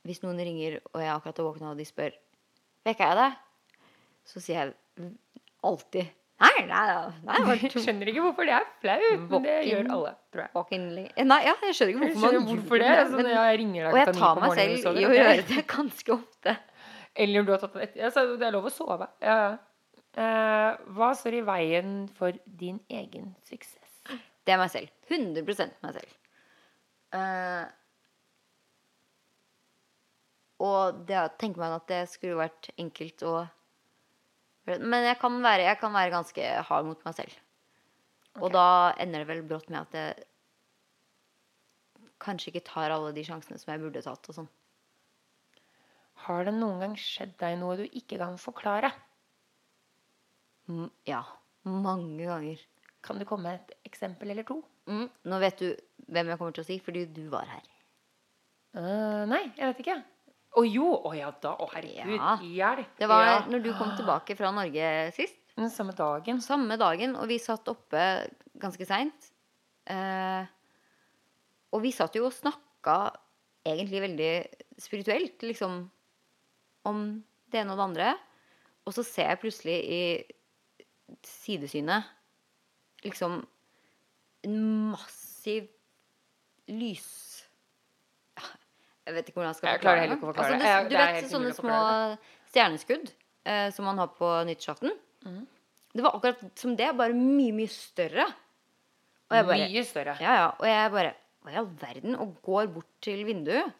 hvis noen ringer, og jeg akkurat har våkna, og de spør Vekker jeg deg? Så sier jeg alltid Nei, nei, nei, nei Jeg skjønner ikke hvorfor det er flaut, men det gjør alle, tror jeg. Fucking li- Nei, ja, jeg skjønner ikke hvorfor skjønner hvorfor det. Altså, men- jeg ringer deg og jeg tar meg selv sover, i å gjøre det ganske ofte. Eller du har tatt et, altså, Det er lov å sove. Ja, ja. Eh, hva står i veien for din egen suksess? Det er meg selv. 100% meg selv. Eh, og det tenker man at det skulle vært enkelt å Men jeg kan være, jeg kan være ganske hard mot meg selv. Og da ender det vel brått med at jeg kanskje ikke tar alle de sjansene som jeg burde tatt. og sånn. Har det noen gang skjedd deg noe du ikke kan forklare? M Ja. Mange ganger. Kan du komme med et eksempel eller to? Mm, nå vet du hvem jeg kommer til å si, fordi du var her. Uh, nei, jeg vet ikke. Å jo! Å ja da. Å herregud. Ja. Hjelp. Det var ja. når du kom tilbake fra Norge sist. Den samme dagen. Samme dagen, og vi satt oppe ganske seint. Uh, og vi satt jo og snakka egentlig veldig spirituelt, liksom, om det ene og det andre. Og så ser jeg plutselig i sidesynet liksom en massiv lys... Jeg vet ikke hvordan jeg skal forklare jeg forklare Altså, det. Du vet det sånne små stjerneskudd eh, som man har på nyttårsaften? Mm. Det var akkurat som det, bare mye, mye større. Bare, Mye større. ja, ja, og jeg bare Hva i all verden? Og går bort til vinduet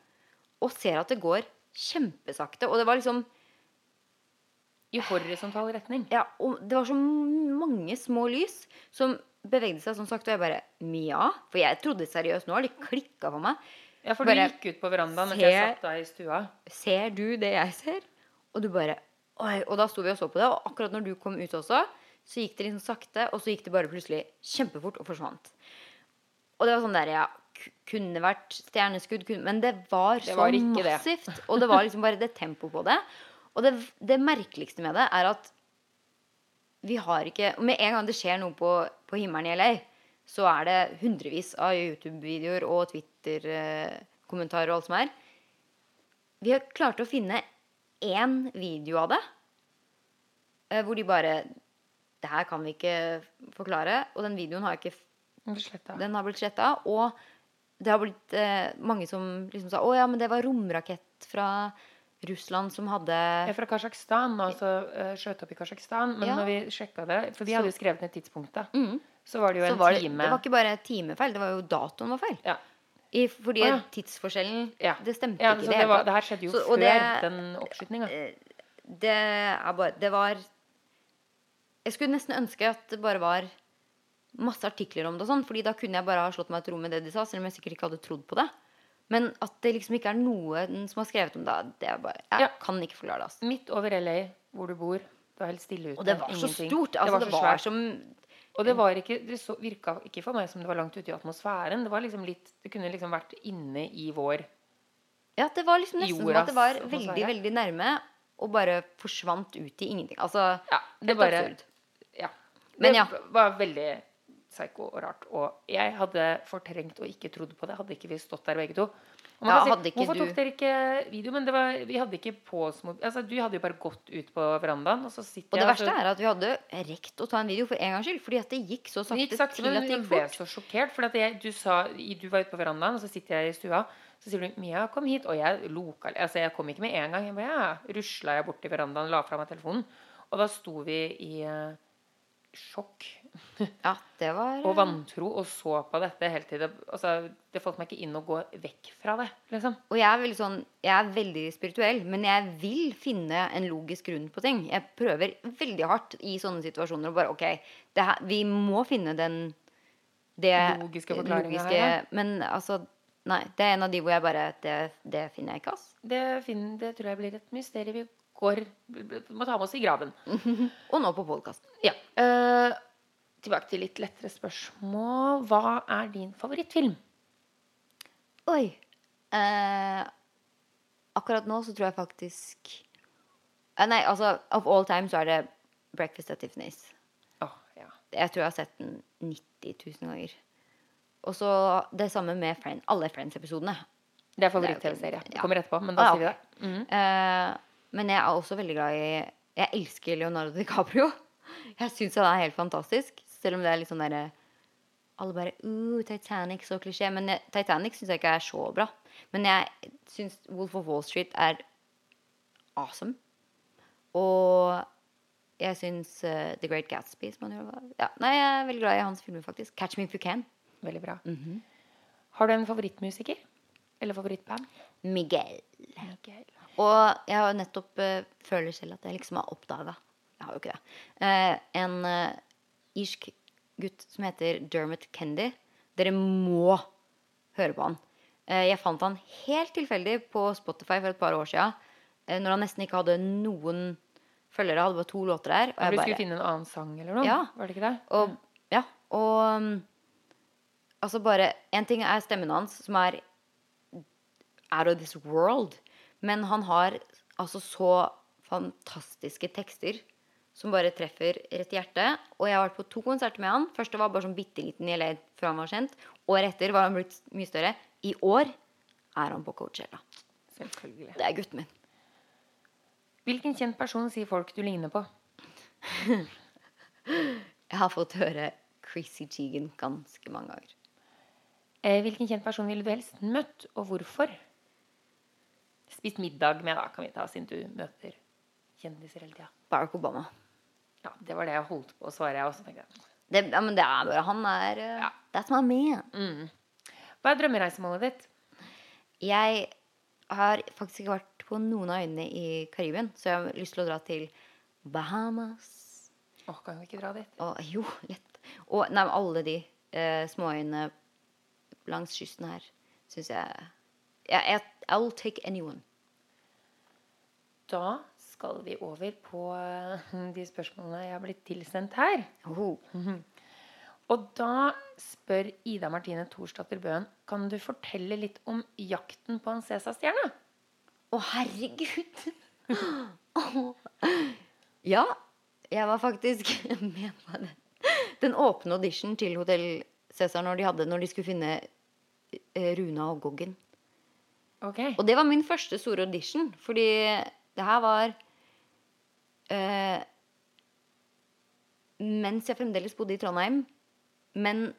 og ser at det går kjempesakte. Og det var liksom I horisontal retning. Ja, og det var så mange små lys som bevegde seg sånn sakte. Og jeg bare Mia? For jeg trodde seriøst nå har de klikka for meg. Ja, for Bare du gikk ut på verandaen mens jeg satt der i stua. Ser du det jeg ser? Og du bare Oi. Og da sto vi og så på det, og akkurat når du kom ut også, så gikk det liksom sakte, og så gikk det bare plutselig kjempefort og forsvant. Og det var sånn der, ja Kunne vært stjerneskudd, kunne, men det var Det så massivt. det. Og det var liksom bare det tempoet på det. Og det, det merkeligste med det er at vi har ikke Med en gang det skjer noe på, på himmelen i LA, så er det hundrevis av YouTube-videoer og Twitter-kommentarer og alt som er. Vi har klart å finne én video av det, eh, hvor de bare Det her kan vi ikke forklare. Og den videoen har ikke den har blitt sletta. Og det har blitt eh, mange som liksom sa Å ja, men det var romrakett fra Russland som hadde er fra Kasjokstan, altså uh, skjøt opp i Kasjokstan. Men Ja. når vi sjekka det For vi hadde jo skrevet ned tidspunktet. Mm. Så var det jo en det, time det var ikke bare timefeil, det var jo datoen var feil. Ja. I, fordi oh, ja. tidsforskjellen Ja. Det stemte Ja, ikke det det, var, det her skjedde jo Så- før det- den oppskytinga. Det er bare Det var Jeg skulle nesten ønske at det bare var masse artikler om det og sånn, fordi da kunne jeg bare ha slått meg til ro med det de sa, selv om jeg sikkert ikke hadde trodd på det. Men at det liksom ikke er noen som har skrevet om det, det er bare Jeg Ja. kan ikke forklare det. Altså. Midt over LA, hvor du bor. Det var helt stille ute. Og det var så ingenting. stort. Altså, det var, så svært. som Og det var ikke Det så, virka ikke for meg som det var langt ute i atmosfæren. Det var liksom litt Det kunne liksom vært inne i vår Ja, det var liksom nesten som at det var veldig, veldig nærme, og bare forsvant ut i ingenting. Altså Ja, det helt bare absurd. Ja. Men det ja. var veldig psycho og rart. Og jeg hadde fortrengt og ikke trodd på det. Hadde ikke vi stått der begge to. Og man Ja, kan si, Hvorfor du- tok dere ikke video? Men det var, vi hadde ikke på mobil... Altså, du hadde jo bare gått ut på verandaen, og så Og det jeg verste er at vi hadde rekt å ta en video for en gangs skyld, fordi at det gikk så sakte gikk sakte, til at det jeg gikk ble fort. så sjokkert. For jeg, du, sa, du var ute på verandaen, og så sitter jeg i stua. Så sier du 'Mia, kom hit.' Og jeg loka Altså, jeg kom ikke med en gang. Jeg bare, ja, rusla jeg bort til verandaen, la fra meg telefonen. Og da sto vi i eh, sjokk Ja, det var og vantro og så på dette hele tiden. Altså, det falt meg ikke inn å gå vekk fra det, liksom. Og jeg er veldig sånn Jeg er veldig spirituell, men jeg vil finne en logisk grunn på ting. Jeg prøver veldig hardt i sånne situasjoner og bare OK, det her, vi må finne den det Logiske forklaringen her, ja. Men altså Nei, det er en av de hvor jeg bare Det, det finner jeg ikke, ass. Det, finner, det tror jeg blir et mysterium vi går må ta med oss i graven. Og nå på podkast. Ja. Uh, tilbake til litt lettere spørsmål. Hva er din favorittfilm? Oi. Uh, akkurat nå så tror jeg faktisk uh, Nei, altså of all time så er det Breakfast at Tiffany's. Oh, ja. Jeg tror jeg har sett den 90 000 ganger. Og så det samme med Friend, alle Friends-episodene. Det er favoritt-TV-serie. Ja. Kommer etterpå, men da Ah, sier vi det. Mhm. Eh, men jeg er også veldig glad i Jeg elsker Leonardo DiCaprio. Jeg syns han er helt fantastisk. Selv om det er litt sånn derre Alle bare uh, Titanic, så klisjé. Men jeg, Titanic syns jeg ikke er så bra. Men jeg syns Wolf of Wall Street er awesome. Og jeg syns uh, The Great Gatsby ja, Nei, jeg er veldig glad i hans filmer, faktisk. Catch Me If You Can. Veldig bra. Mhm. Har du en favorittmusiker? Eller favorittband? Miguel. Miguel. Og jeg har nettopp uh, føler selv at jeg liksom har oppdaga Jeg har jo ikke det. Uh, en uh, irsk gutt som heter Dermot Kendy. Dere må høre på han. Uh, jeg fant han helt tilfeldig på Spotify for et par år sia. Når han nesten ikke hadde noen følgere. Hadde bare to låter der. Og Du jeg skulle bare, finne en annen sang eller noe? Ja. Var det ikke det? og, ja, og um, Altså bare En ting er stemmen hans, som er out of this world. Men han har altså så fantastiske tekster som bare treffer rett i hjertet. Og jeg har vært på to konserter med han. Første var bare sånn bitte liten i LA før han var kjent. Året etter var han blitt mye større. I år er han på Coachella. Selvfølgelig. Det er gutten min. Hvilken kjent person sier folk du ligner på? Jeg har fått høre Chrissy Teigen ganske mange ganger. Eh, hvilken kjent person ville du helst møtt, og hvorfor? Spist middag med, da, kan vi ta, siden du møter kjendiser hele tida. Barack Obama. Ja, det var det jeg holdt på å svare, jeg også. tenkte jeg. Det, ja, men det er bare Han er uh, Ja. That's my man. Hva er drømmereisemålet ditt? Jeg har faktisk ikke vært på noen av øyene i Karibien, så jeg har lyst til å dra til Bahamas. Åh, kan vi ikke dra dit? Og, jo, lett. Og nei, alle de eh, småøyene langs kysten her syns jeg, jeg, jeg I'll take anyone. Da skal vi over på eh, de spørsmålene jeg har blitt tilsendt her. Oh. Og da spør Ida Martine Thorsdatter Bøen Kan du fortelle litt om jakten på en Cæsar-stjerne? Å, herregud! ja, jeg var faktisk med på den. Den åpne audition til Hotell Cæsar når de, hadde, når de skulle finne eh, Runa og Goggen. Ok. Og det var min første store audition, fordi det her var eh, Mens jeg fremdeles bodde i Trondheim, men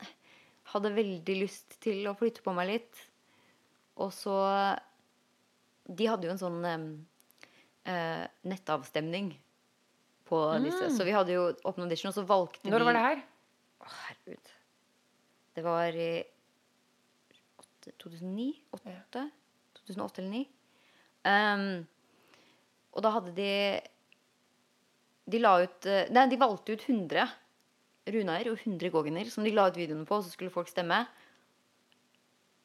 hadde veldig lyst til å flytte på meg litt. Og så De hadde jo en sånn eh, nettavstemning på disse. Så vi hadde jo åpen audition, og så valgte Når vi var det her? Å, herregud. Det var i 2009? 8? 2008 eller 2009. Um, og da hadde de De la ut eh, Nei, de valgte ut 100 Runar og 100 gogener som de la ut videoene på, og så skulle folk stemme.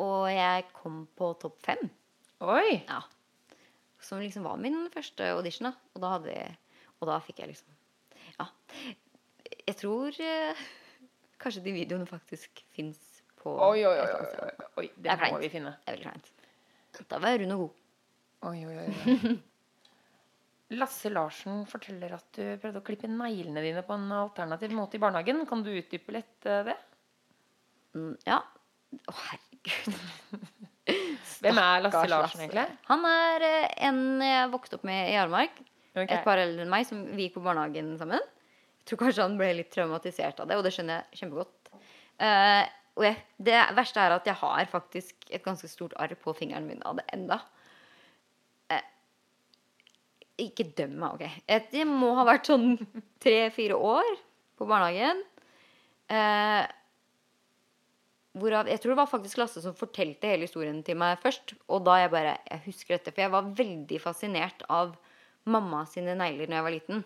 Og jeg kom på topp fem. Oi! Ja. Som liksom var min første audition, da. Og da, hadde jeg, og da fikk jeg liksom Ja. Jeg tror eh, kanskje de videoene faktisk fins på Oi, oi, oi. oi, oi. Det Det må vi finne. Det er veldig kleint. Da var og god. Oi, oi, oi. Lasse Larsen forteller at du prøvde å klippe neglene dine på en alternativ måte i barnehagen. Kan du utdype litt eh, det? Mm, ja. Å, herregud. Hvem er Lasse Larsen, egentlig? Han er eh, en jeg vokste opp med i Armark. Okay. Et par eldre enn meg, som vi gikk på barnehagen sammen. Jeg tror kanskje han ble litt traumatisert av det, og det skjønner jeg kjempegodt. Eh, og jeg, det verste er at jeg har faktisk et ganske stort arr på fingeren min av det enda. Eh, ikke døm meg, OK. Det må ha vært sånn tre-fire år på barnehagen. Eh, Hvorav, jeg tror det var faktisk Lasse som fortalte hele historien til meg først. Og da jeg bare Jeg husker dette, for jeg var veldig fascinert av mamma sine negler når jeg var liten.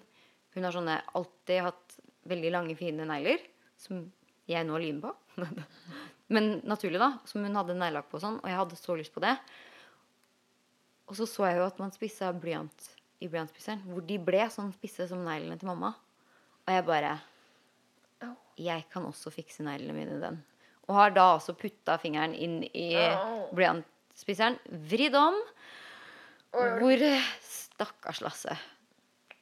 Hun har sånne alltid hatt veldig lange, fine negler, som jeg nå limer på. Men naturlig, da. Som hun hadde neglelakk på og sånn. Og jeg hadde så lyst på det. Og så så jeg jo at man spissa blyant i blyantspisseren. Hvor de ble sånn spisse som neglene til mamma. Og jeg bare Jeg kan også fikse neglene mine i den. Og har da også putta fingeren inn i blyantspisseren. Vridd om. Hvor Stakkars Lasse.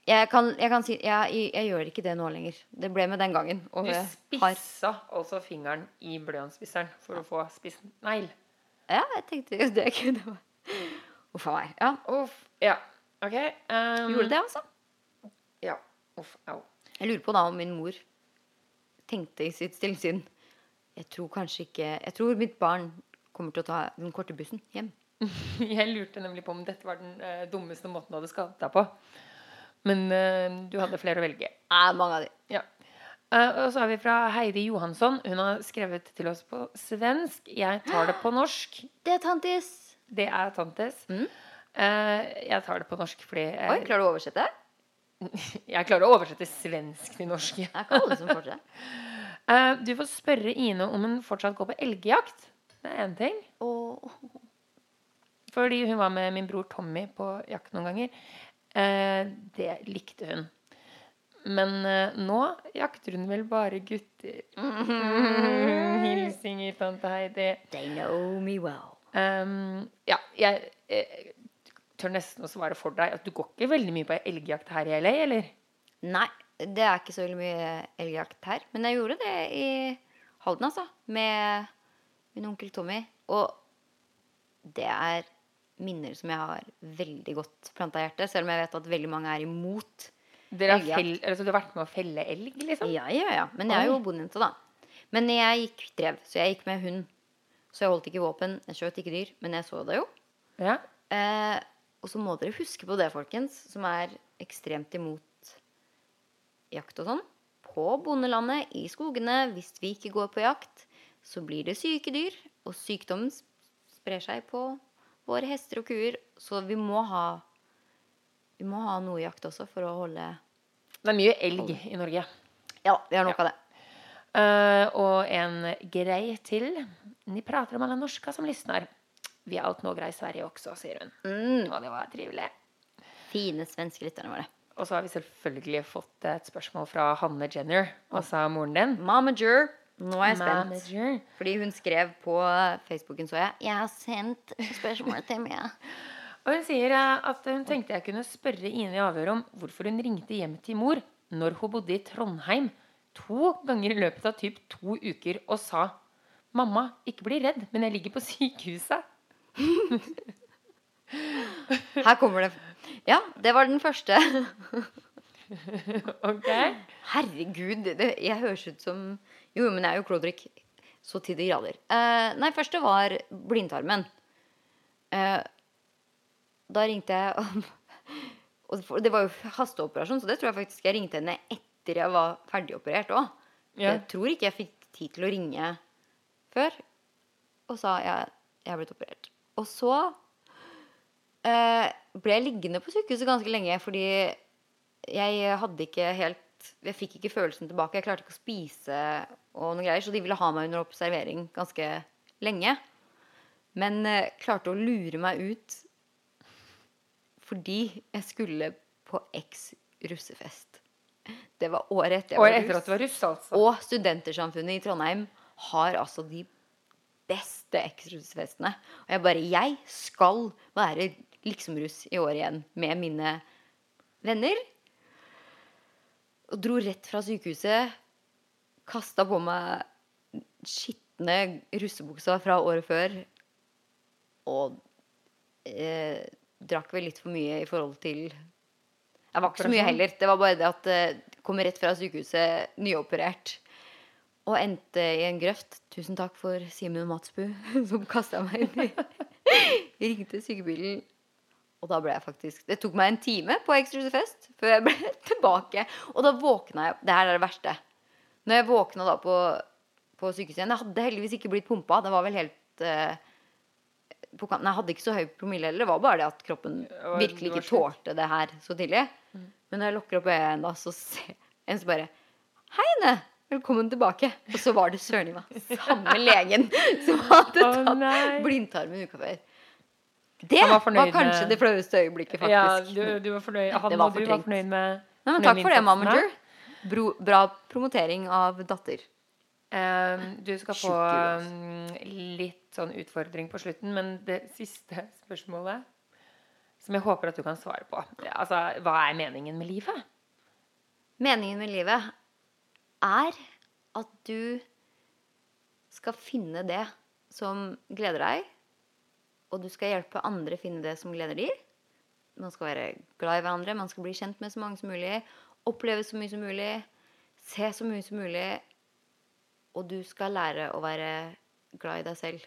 Jeg kan, jeg kan si jeg, jeg, gjør ikke det nå lenger. Det ble med den gangen. Du spissa altså fingeren i blyantspisseren for å få spissen negl. ja, jeg tenkte jo det kunne Uff a meg. Ja. Uff. Ja. OK. Um, Gjorde det, altså. Ja. Uff. Au. Jeg lurer på da om min mor tenkte i sitt stillsinn Jeg tror kanskje ikke Jeg tror mitt barn kommer til å ta den korte bussen hjem. Jeg lurte nemlig på om dette var den uh, dummeste måten du hadde skadet deg på. Men uh, du hadde flere å velge. Ja, mange av de. Ja. Uh, og så har vi fra Heidi Johansson. Hun har skrevet til oss på svensk. Jeg tar det på norsk. Det er tantis. Det er tantis. Mm. Uh, jeg tar det på norsk fordi Oi, klarer du å oversette? jeg klarer å oversette svensk til norsk. Er ikke alle som. Eh, du får spørre Ine om hun fortsatt går på elgjakt. Det er én ting. Oh. Fordi hun var med min bror Tommy på jakt noen ganger. Eh, det likte hun. Men eh, nå jakter hun vel bare gutter. Hilsinger, tante Heidi. They know me well. Um, ja, jeg eh, tør nesten å svare for deg at du går ikke veldig mye på elgjakt her i LA, eller? Nei, det er ikke så veldig mye elgjakt her. Men jeg gjorde det i Halden, altså. Med min onkel Tommy. Og det er minner som jeg har veldig godt planta i hjertet. Selv om jeg vet at veldig mange er imot. Dere har, fell, altså, du har vært med å felle elg, liksom? Ja, ja, ja. Men jeg er jo bondejente, da. Men jeg gikk drev, så jeg gikk med hund. Så jeg holdt ikke våpen. Jeg skjøt ikke dyr. Men jeg så det jo. Ja. Eh, og så må dere huske på det, folkens, som er ekstremt imot jakt og sånn. På bondelandet, i skogene, hvis vi ikke går på jakt, så blir det syke dyr. Og sykdommen sprer seg på våre hester og kuer. Så vi må ha Vi må ha noe jakt også for å holde Det er mye elg i Norge. Ja, vi har nok av det. Uh, og en grei til. Ni prater om alle norska som lyssnar. Vi er alt några i Sverige også, sier hun. Mm, Og det var trivelig. fine svenske lytterne våre. Og så har vi selvfølgelig fått et spørsmål fra Hanne Jenner, altså moren din. Mamager. Nå er jeg spent. Manager. Fordi hun skrev på Facebooken, så jeg. Jeg har sendt spørsmål til Mia. Og hun sier eh, at hun tenkte jeg kunne spørre Ine i avhør om hvorfor hun ringte hjem til mor når hun bodde i Trondheim to ganger i løpet av typ to uker og sa 'Mamma, ikke bli redd, men jeg ligger på sykehuset'. Her kommer det. Ja, det var den første. Ok? Herregud, det, jeg høres ut som Jo, men jeg er jo klodrik så til de grader. Eh, nei, første var blindtarmen. Eh, da ringte jeg Og det var jo hasteoperasjon, så det tror jeg faktisk jeg ringte henne etter jeg var ferdigoperert òg. Ja. Jeg tror ikke jeg fikk tid til å ringe før. Og sa at jeg har blitt operert. Og så eh, ble jeg liggende på sykehuset ganske lenge fordi jeg hadde ikke helt Jeg fikk ikke følelsen tilbake. Jeg klarte ikke å spise og noen greier, så de ville ha meg under observering ganske lenge. Men eh, klarte å lure meg ut fordi jeg skulle på X russefest. Det var året etter jeg Året var etter russ. at du var russ, altså. Og Studentersamfunnet i Trondheim har altså de beste X-russefestene. Og jeg bare Jeg skal være liksom-russ i år igjen med mine venner. Og dro rett fra sykehuset. Kasta på meg skitne russebuksa fra året før. Og eh, drakk vel litt for mye i forhold til Jeg var ikke så mye heller. Det var bare det at eh, kom rett fra sykehuset, nyoperert. Og endte i en grøft. Tusen takk for Simen Matsbu, som kasta meg inn i Ringte sykebilen. Og da ble jeg faktisk Det tok meg en time på ekstrahusefest før jeg ble tilbake. Og da våkna jeg Det her er det verste. Når jeg våkna da på, på sykehuset igjen Jeg hadde heldigvis ikke blitt pumpa. Det var vel helt eh, på kanten. Jeg hadde ikke så høy promille heller. Det var bare det at kroppen virkelig ikke tålte det her så tidlig. Men når jeg lukker opp øynene, da, så ser jeg en som bare Hei, Ine! Velkommen tilbake. Og så var det søren meg samme legen som hadde tatt blindtarmen uka før. Det var var, kanskje med- det flaueste øyeblikket, Ja, du, du var fornøyd. Han Det var og du var fornøyd med Nei, men takk for det, Mamager. Bro, bra promotering av datter. Um, du skal få mm, litt sånn utfordring på slutten, men det siste spørsmålet som jeg håper at du kan svare på. Altså, hva er meningen med livet? Meningen med livet er at du skal finne det som gleder deg, og du skal hjelpe andre finne det som gleder de. Man skal være glad i hverandre, man skal bli kjent med så mange som mulig, oppleve så mye som mulig, se så mye som mulig, og du skal lære å være glad i deg selv.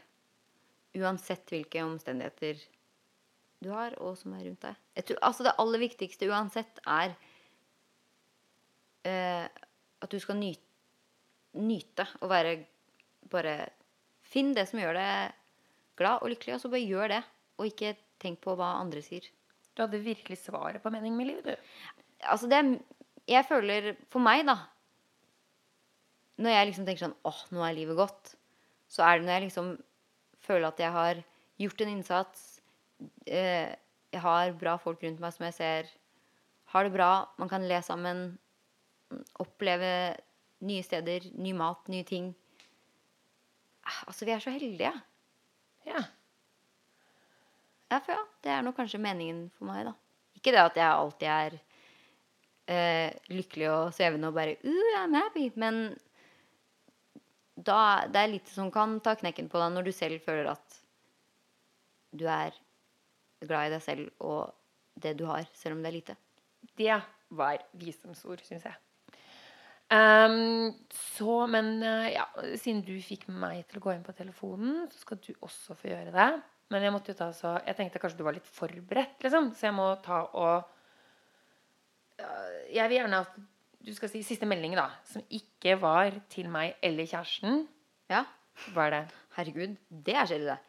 Uansett hvilke omstendigheter du har, og som er rundt deg. Tror, altså det aller viktigste uansett er eh, at du skal nyte, nyte og være bare Finn det som gjør deg glad og lykkelig, og så bare gjør det. Og ikke tenk på hva andre sier. Du hadde virkelig svaret på meningen med livet, du. Altså det Jeg føler For meg, da Når jeg liksom tenker sånn åh, nå er livet godt, så er det når jeg liksom føler at jeg har gjort en innsats. Eh, jeg har bra folk rundt meg som jeg ser har det bra. Man kan le sammen. Oppleve nye steder, ny mat, nye ting. Ah, Altså, vi er så heldige. Ja. Ja, for ja, det er nok kanskje meningen for meg, da. Ikke det at jeg alltid er eh, lykkelig og svevende og bare uh, I'm happy. Men da, det er litt som kan ta knekken på deg når du selv føler at du er glad i deg selv og det du har, selv om det er lite. Det var visdomsord, syns jeg. Ehm, så, men eh, ja, siden du fikk meg til å gå inn på telefonen, så skal du også få gjøre det. Men jeg måtte jo ta så Jeg tenkte kanskje du var litt forberedt, liksom. Så jeg må ta og øh, Jeg vil gjerne at du skal si siste melding, da. Som ikke var til meg eller kjæresten. Ja, Hva er det? herregud, det er kjedelig, det.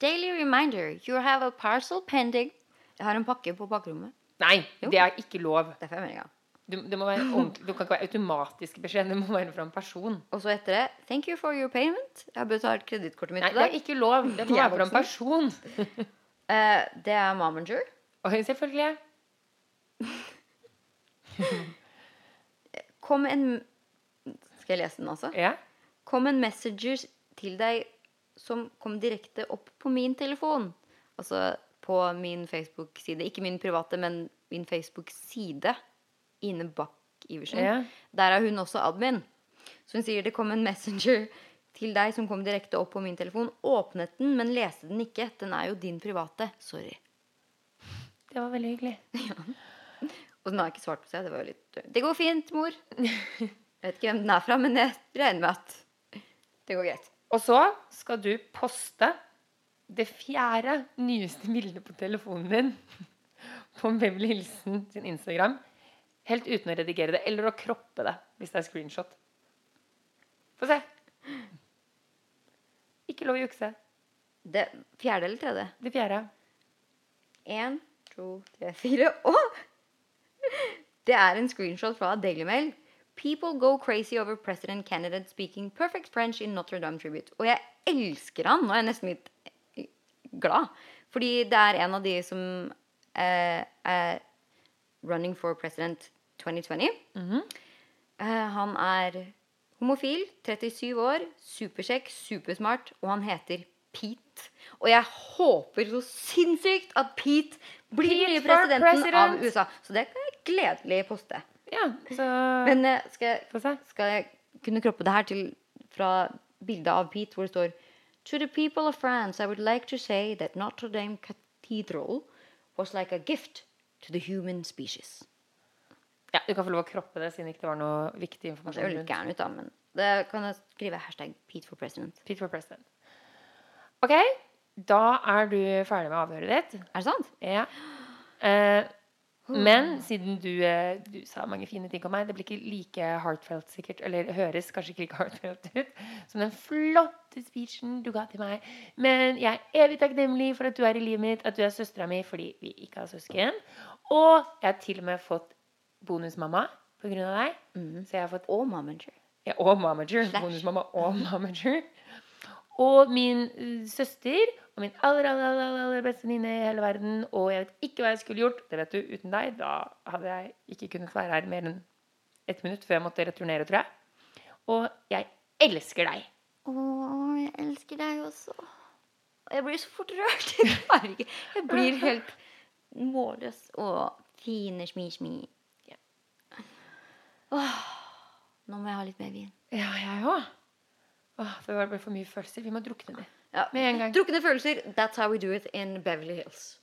Daily reminder, you have a parcel pending. Jeg har en pakke på bakrommet. Nei, Jo. det er ikke lov. Det får jeg melding Du, være ordentlig, kan ikke være automatisk beskjed. Det må være fra en person. Og så etter det Thank you for your payment. Jeg har betalt kredittkortet mitt Nei, i det er ikke lov. Det må være fra en person. uh, det er Momager. Og selvfølgelig. Kom en Skal jeg lese den, altså? Ja. Kom en messenger til deg som kom direkte opp på min telefon. Altså på min Facebook-side. Ikke min private, men min Facebook-side. Ine Bakk Iversen. Ja. Der er hun også admin. Så hun sier det kom en messenger til deg som kom direkte opp på min telefon. Åpnet den, men leste den ikke. Den er jo din private. Sorry. Det var veldig hyggelig. Og den har ikke svart på seg. Det litt Det går fint, mor. Jeg vet ikke hvem den er fra, men jeg regner med at det går greit. Og så skal du poste det fjerde nyeste bildet på telefonen din på Beverly Hilsen sin Instagram. Helt uten å redigere det, eller å kroppe det hvis det er screenshot. Få se. Ikke lov å jukse. Det fjerde eller tredje? Det fjerde. Én, to, tre, fire Og det er en screenshot fra Daily Mail. People go crazy over president candidate speaking perfect French in Notre Dame tribute. Og jeg elsker han. Nå er jeg nesten litt eh, glad. Fordi det er en av de som eh, er running for president 2020. eh, han er homofil, 37 år, supersjekk, supersmart, og han heter Pete. Og jeg håper så sinnssykt at Pete blir Pete presidenten president. av. USA. Så det kan jeg gledelig poste. Ja, så Men uh, skal, jeg- skal jeg kunne kroppe det her til fra bildet av Pete, hvor det står To the people of France, I would like to say that Notre Dame Cathedral was like a gift to the human species. Ja, Du kan få lov å kroppe det, siden ikke det var noe viktig Det informasjon. ser jo gæren ut, da, men det kan jeg skrive hashtag Pete for president. Pete for president. Ok, da er du ferdig med avhøret ditt. Er det sant? Ja. Eh, men siden du, eh, du sa mange fine ting om meg, det blir ikke like heartfelt sikkert, eller høres kanskje ikke like heartfelt ut som den flotte speechen du ga til meg. Men jeg er evig takknemlig for at du er i livet mitt, at du er søstera mi fordi vi ikke har søsken. Og jeg har til og med fått bonusmamma av deg. Så jeg har fått Og mamager ja, og momager. Bonusmamma og momager. Og min eh, søster og min aller, aller, aller, aller beste venninne i hele verden. Og jeg vet ikke hva jeg skulle gjort. Det vet du, uten deg. Da hadde jeg ikke kunnet være her mer enn ett minutt før jeg måtte returnere, tror jeg. Og jeg elsker deg. Å, jeg elsker deg også. Jeg blir så fort rørt. Jeg blir helt målløs. og fine smi-smi. Åh, nå må jeg ha litt mer vin. Ja, jeg òg. Det var bare for mye følelser. Vi må drukne de. Ja. Med en gang. Drukne følelser. That's how we do it in Beverly Hills.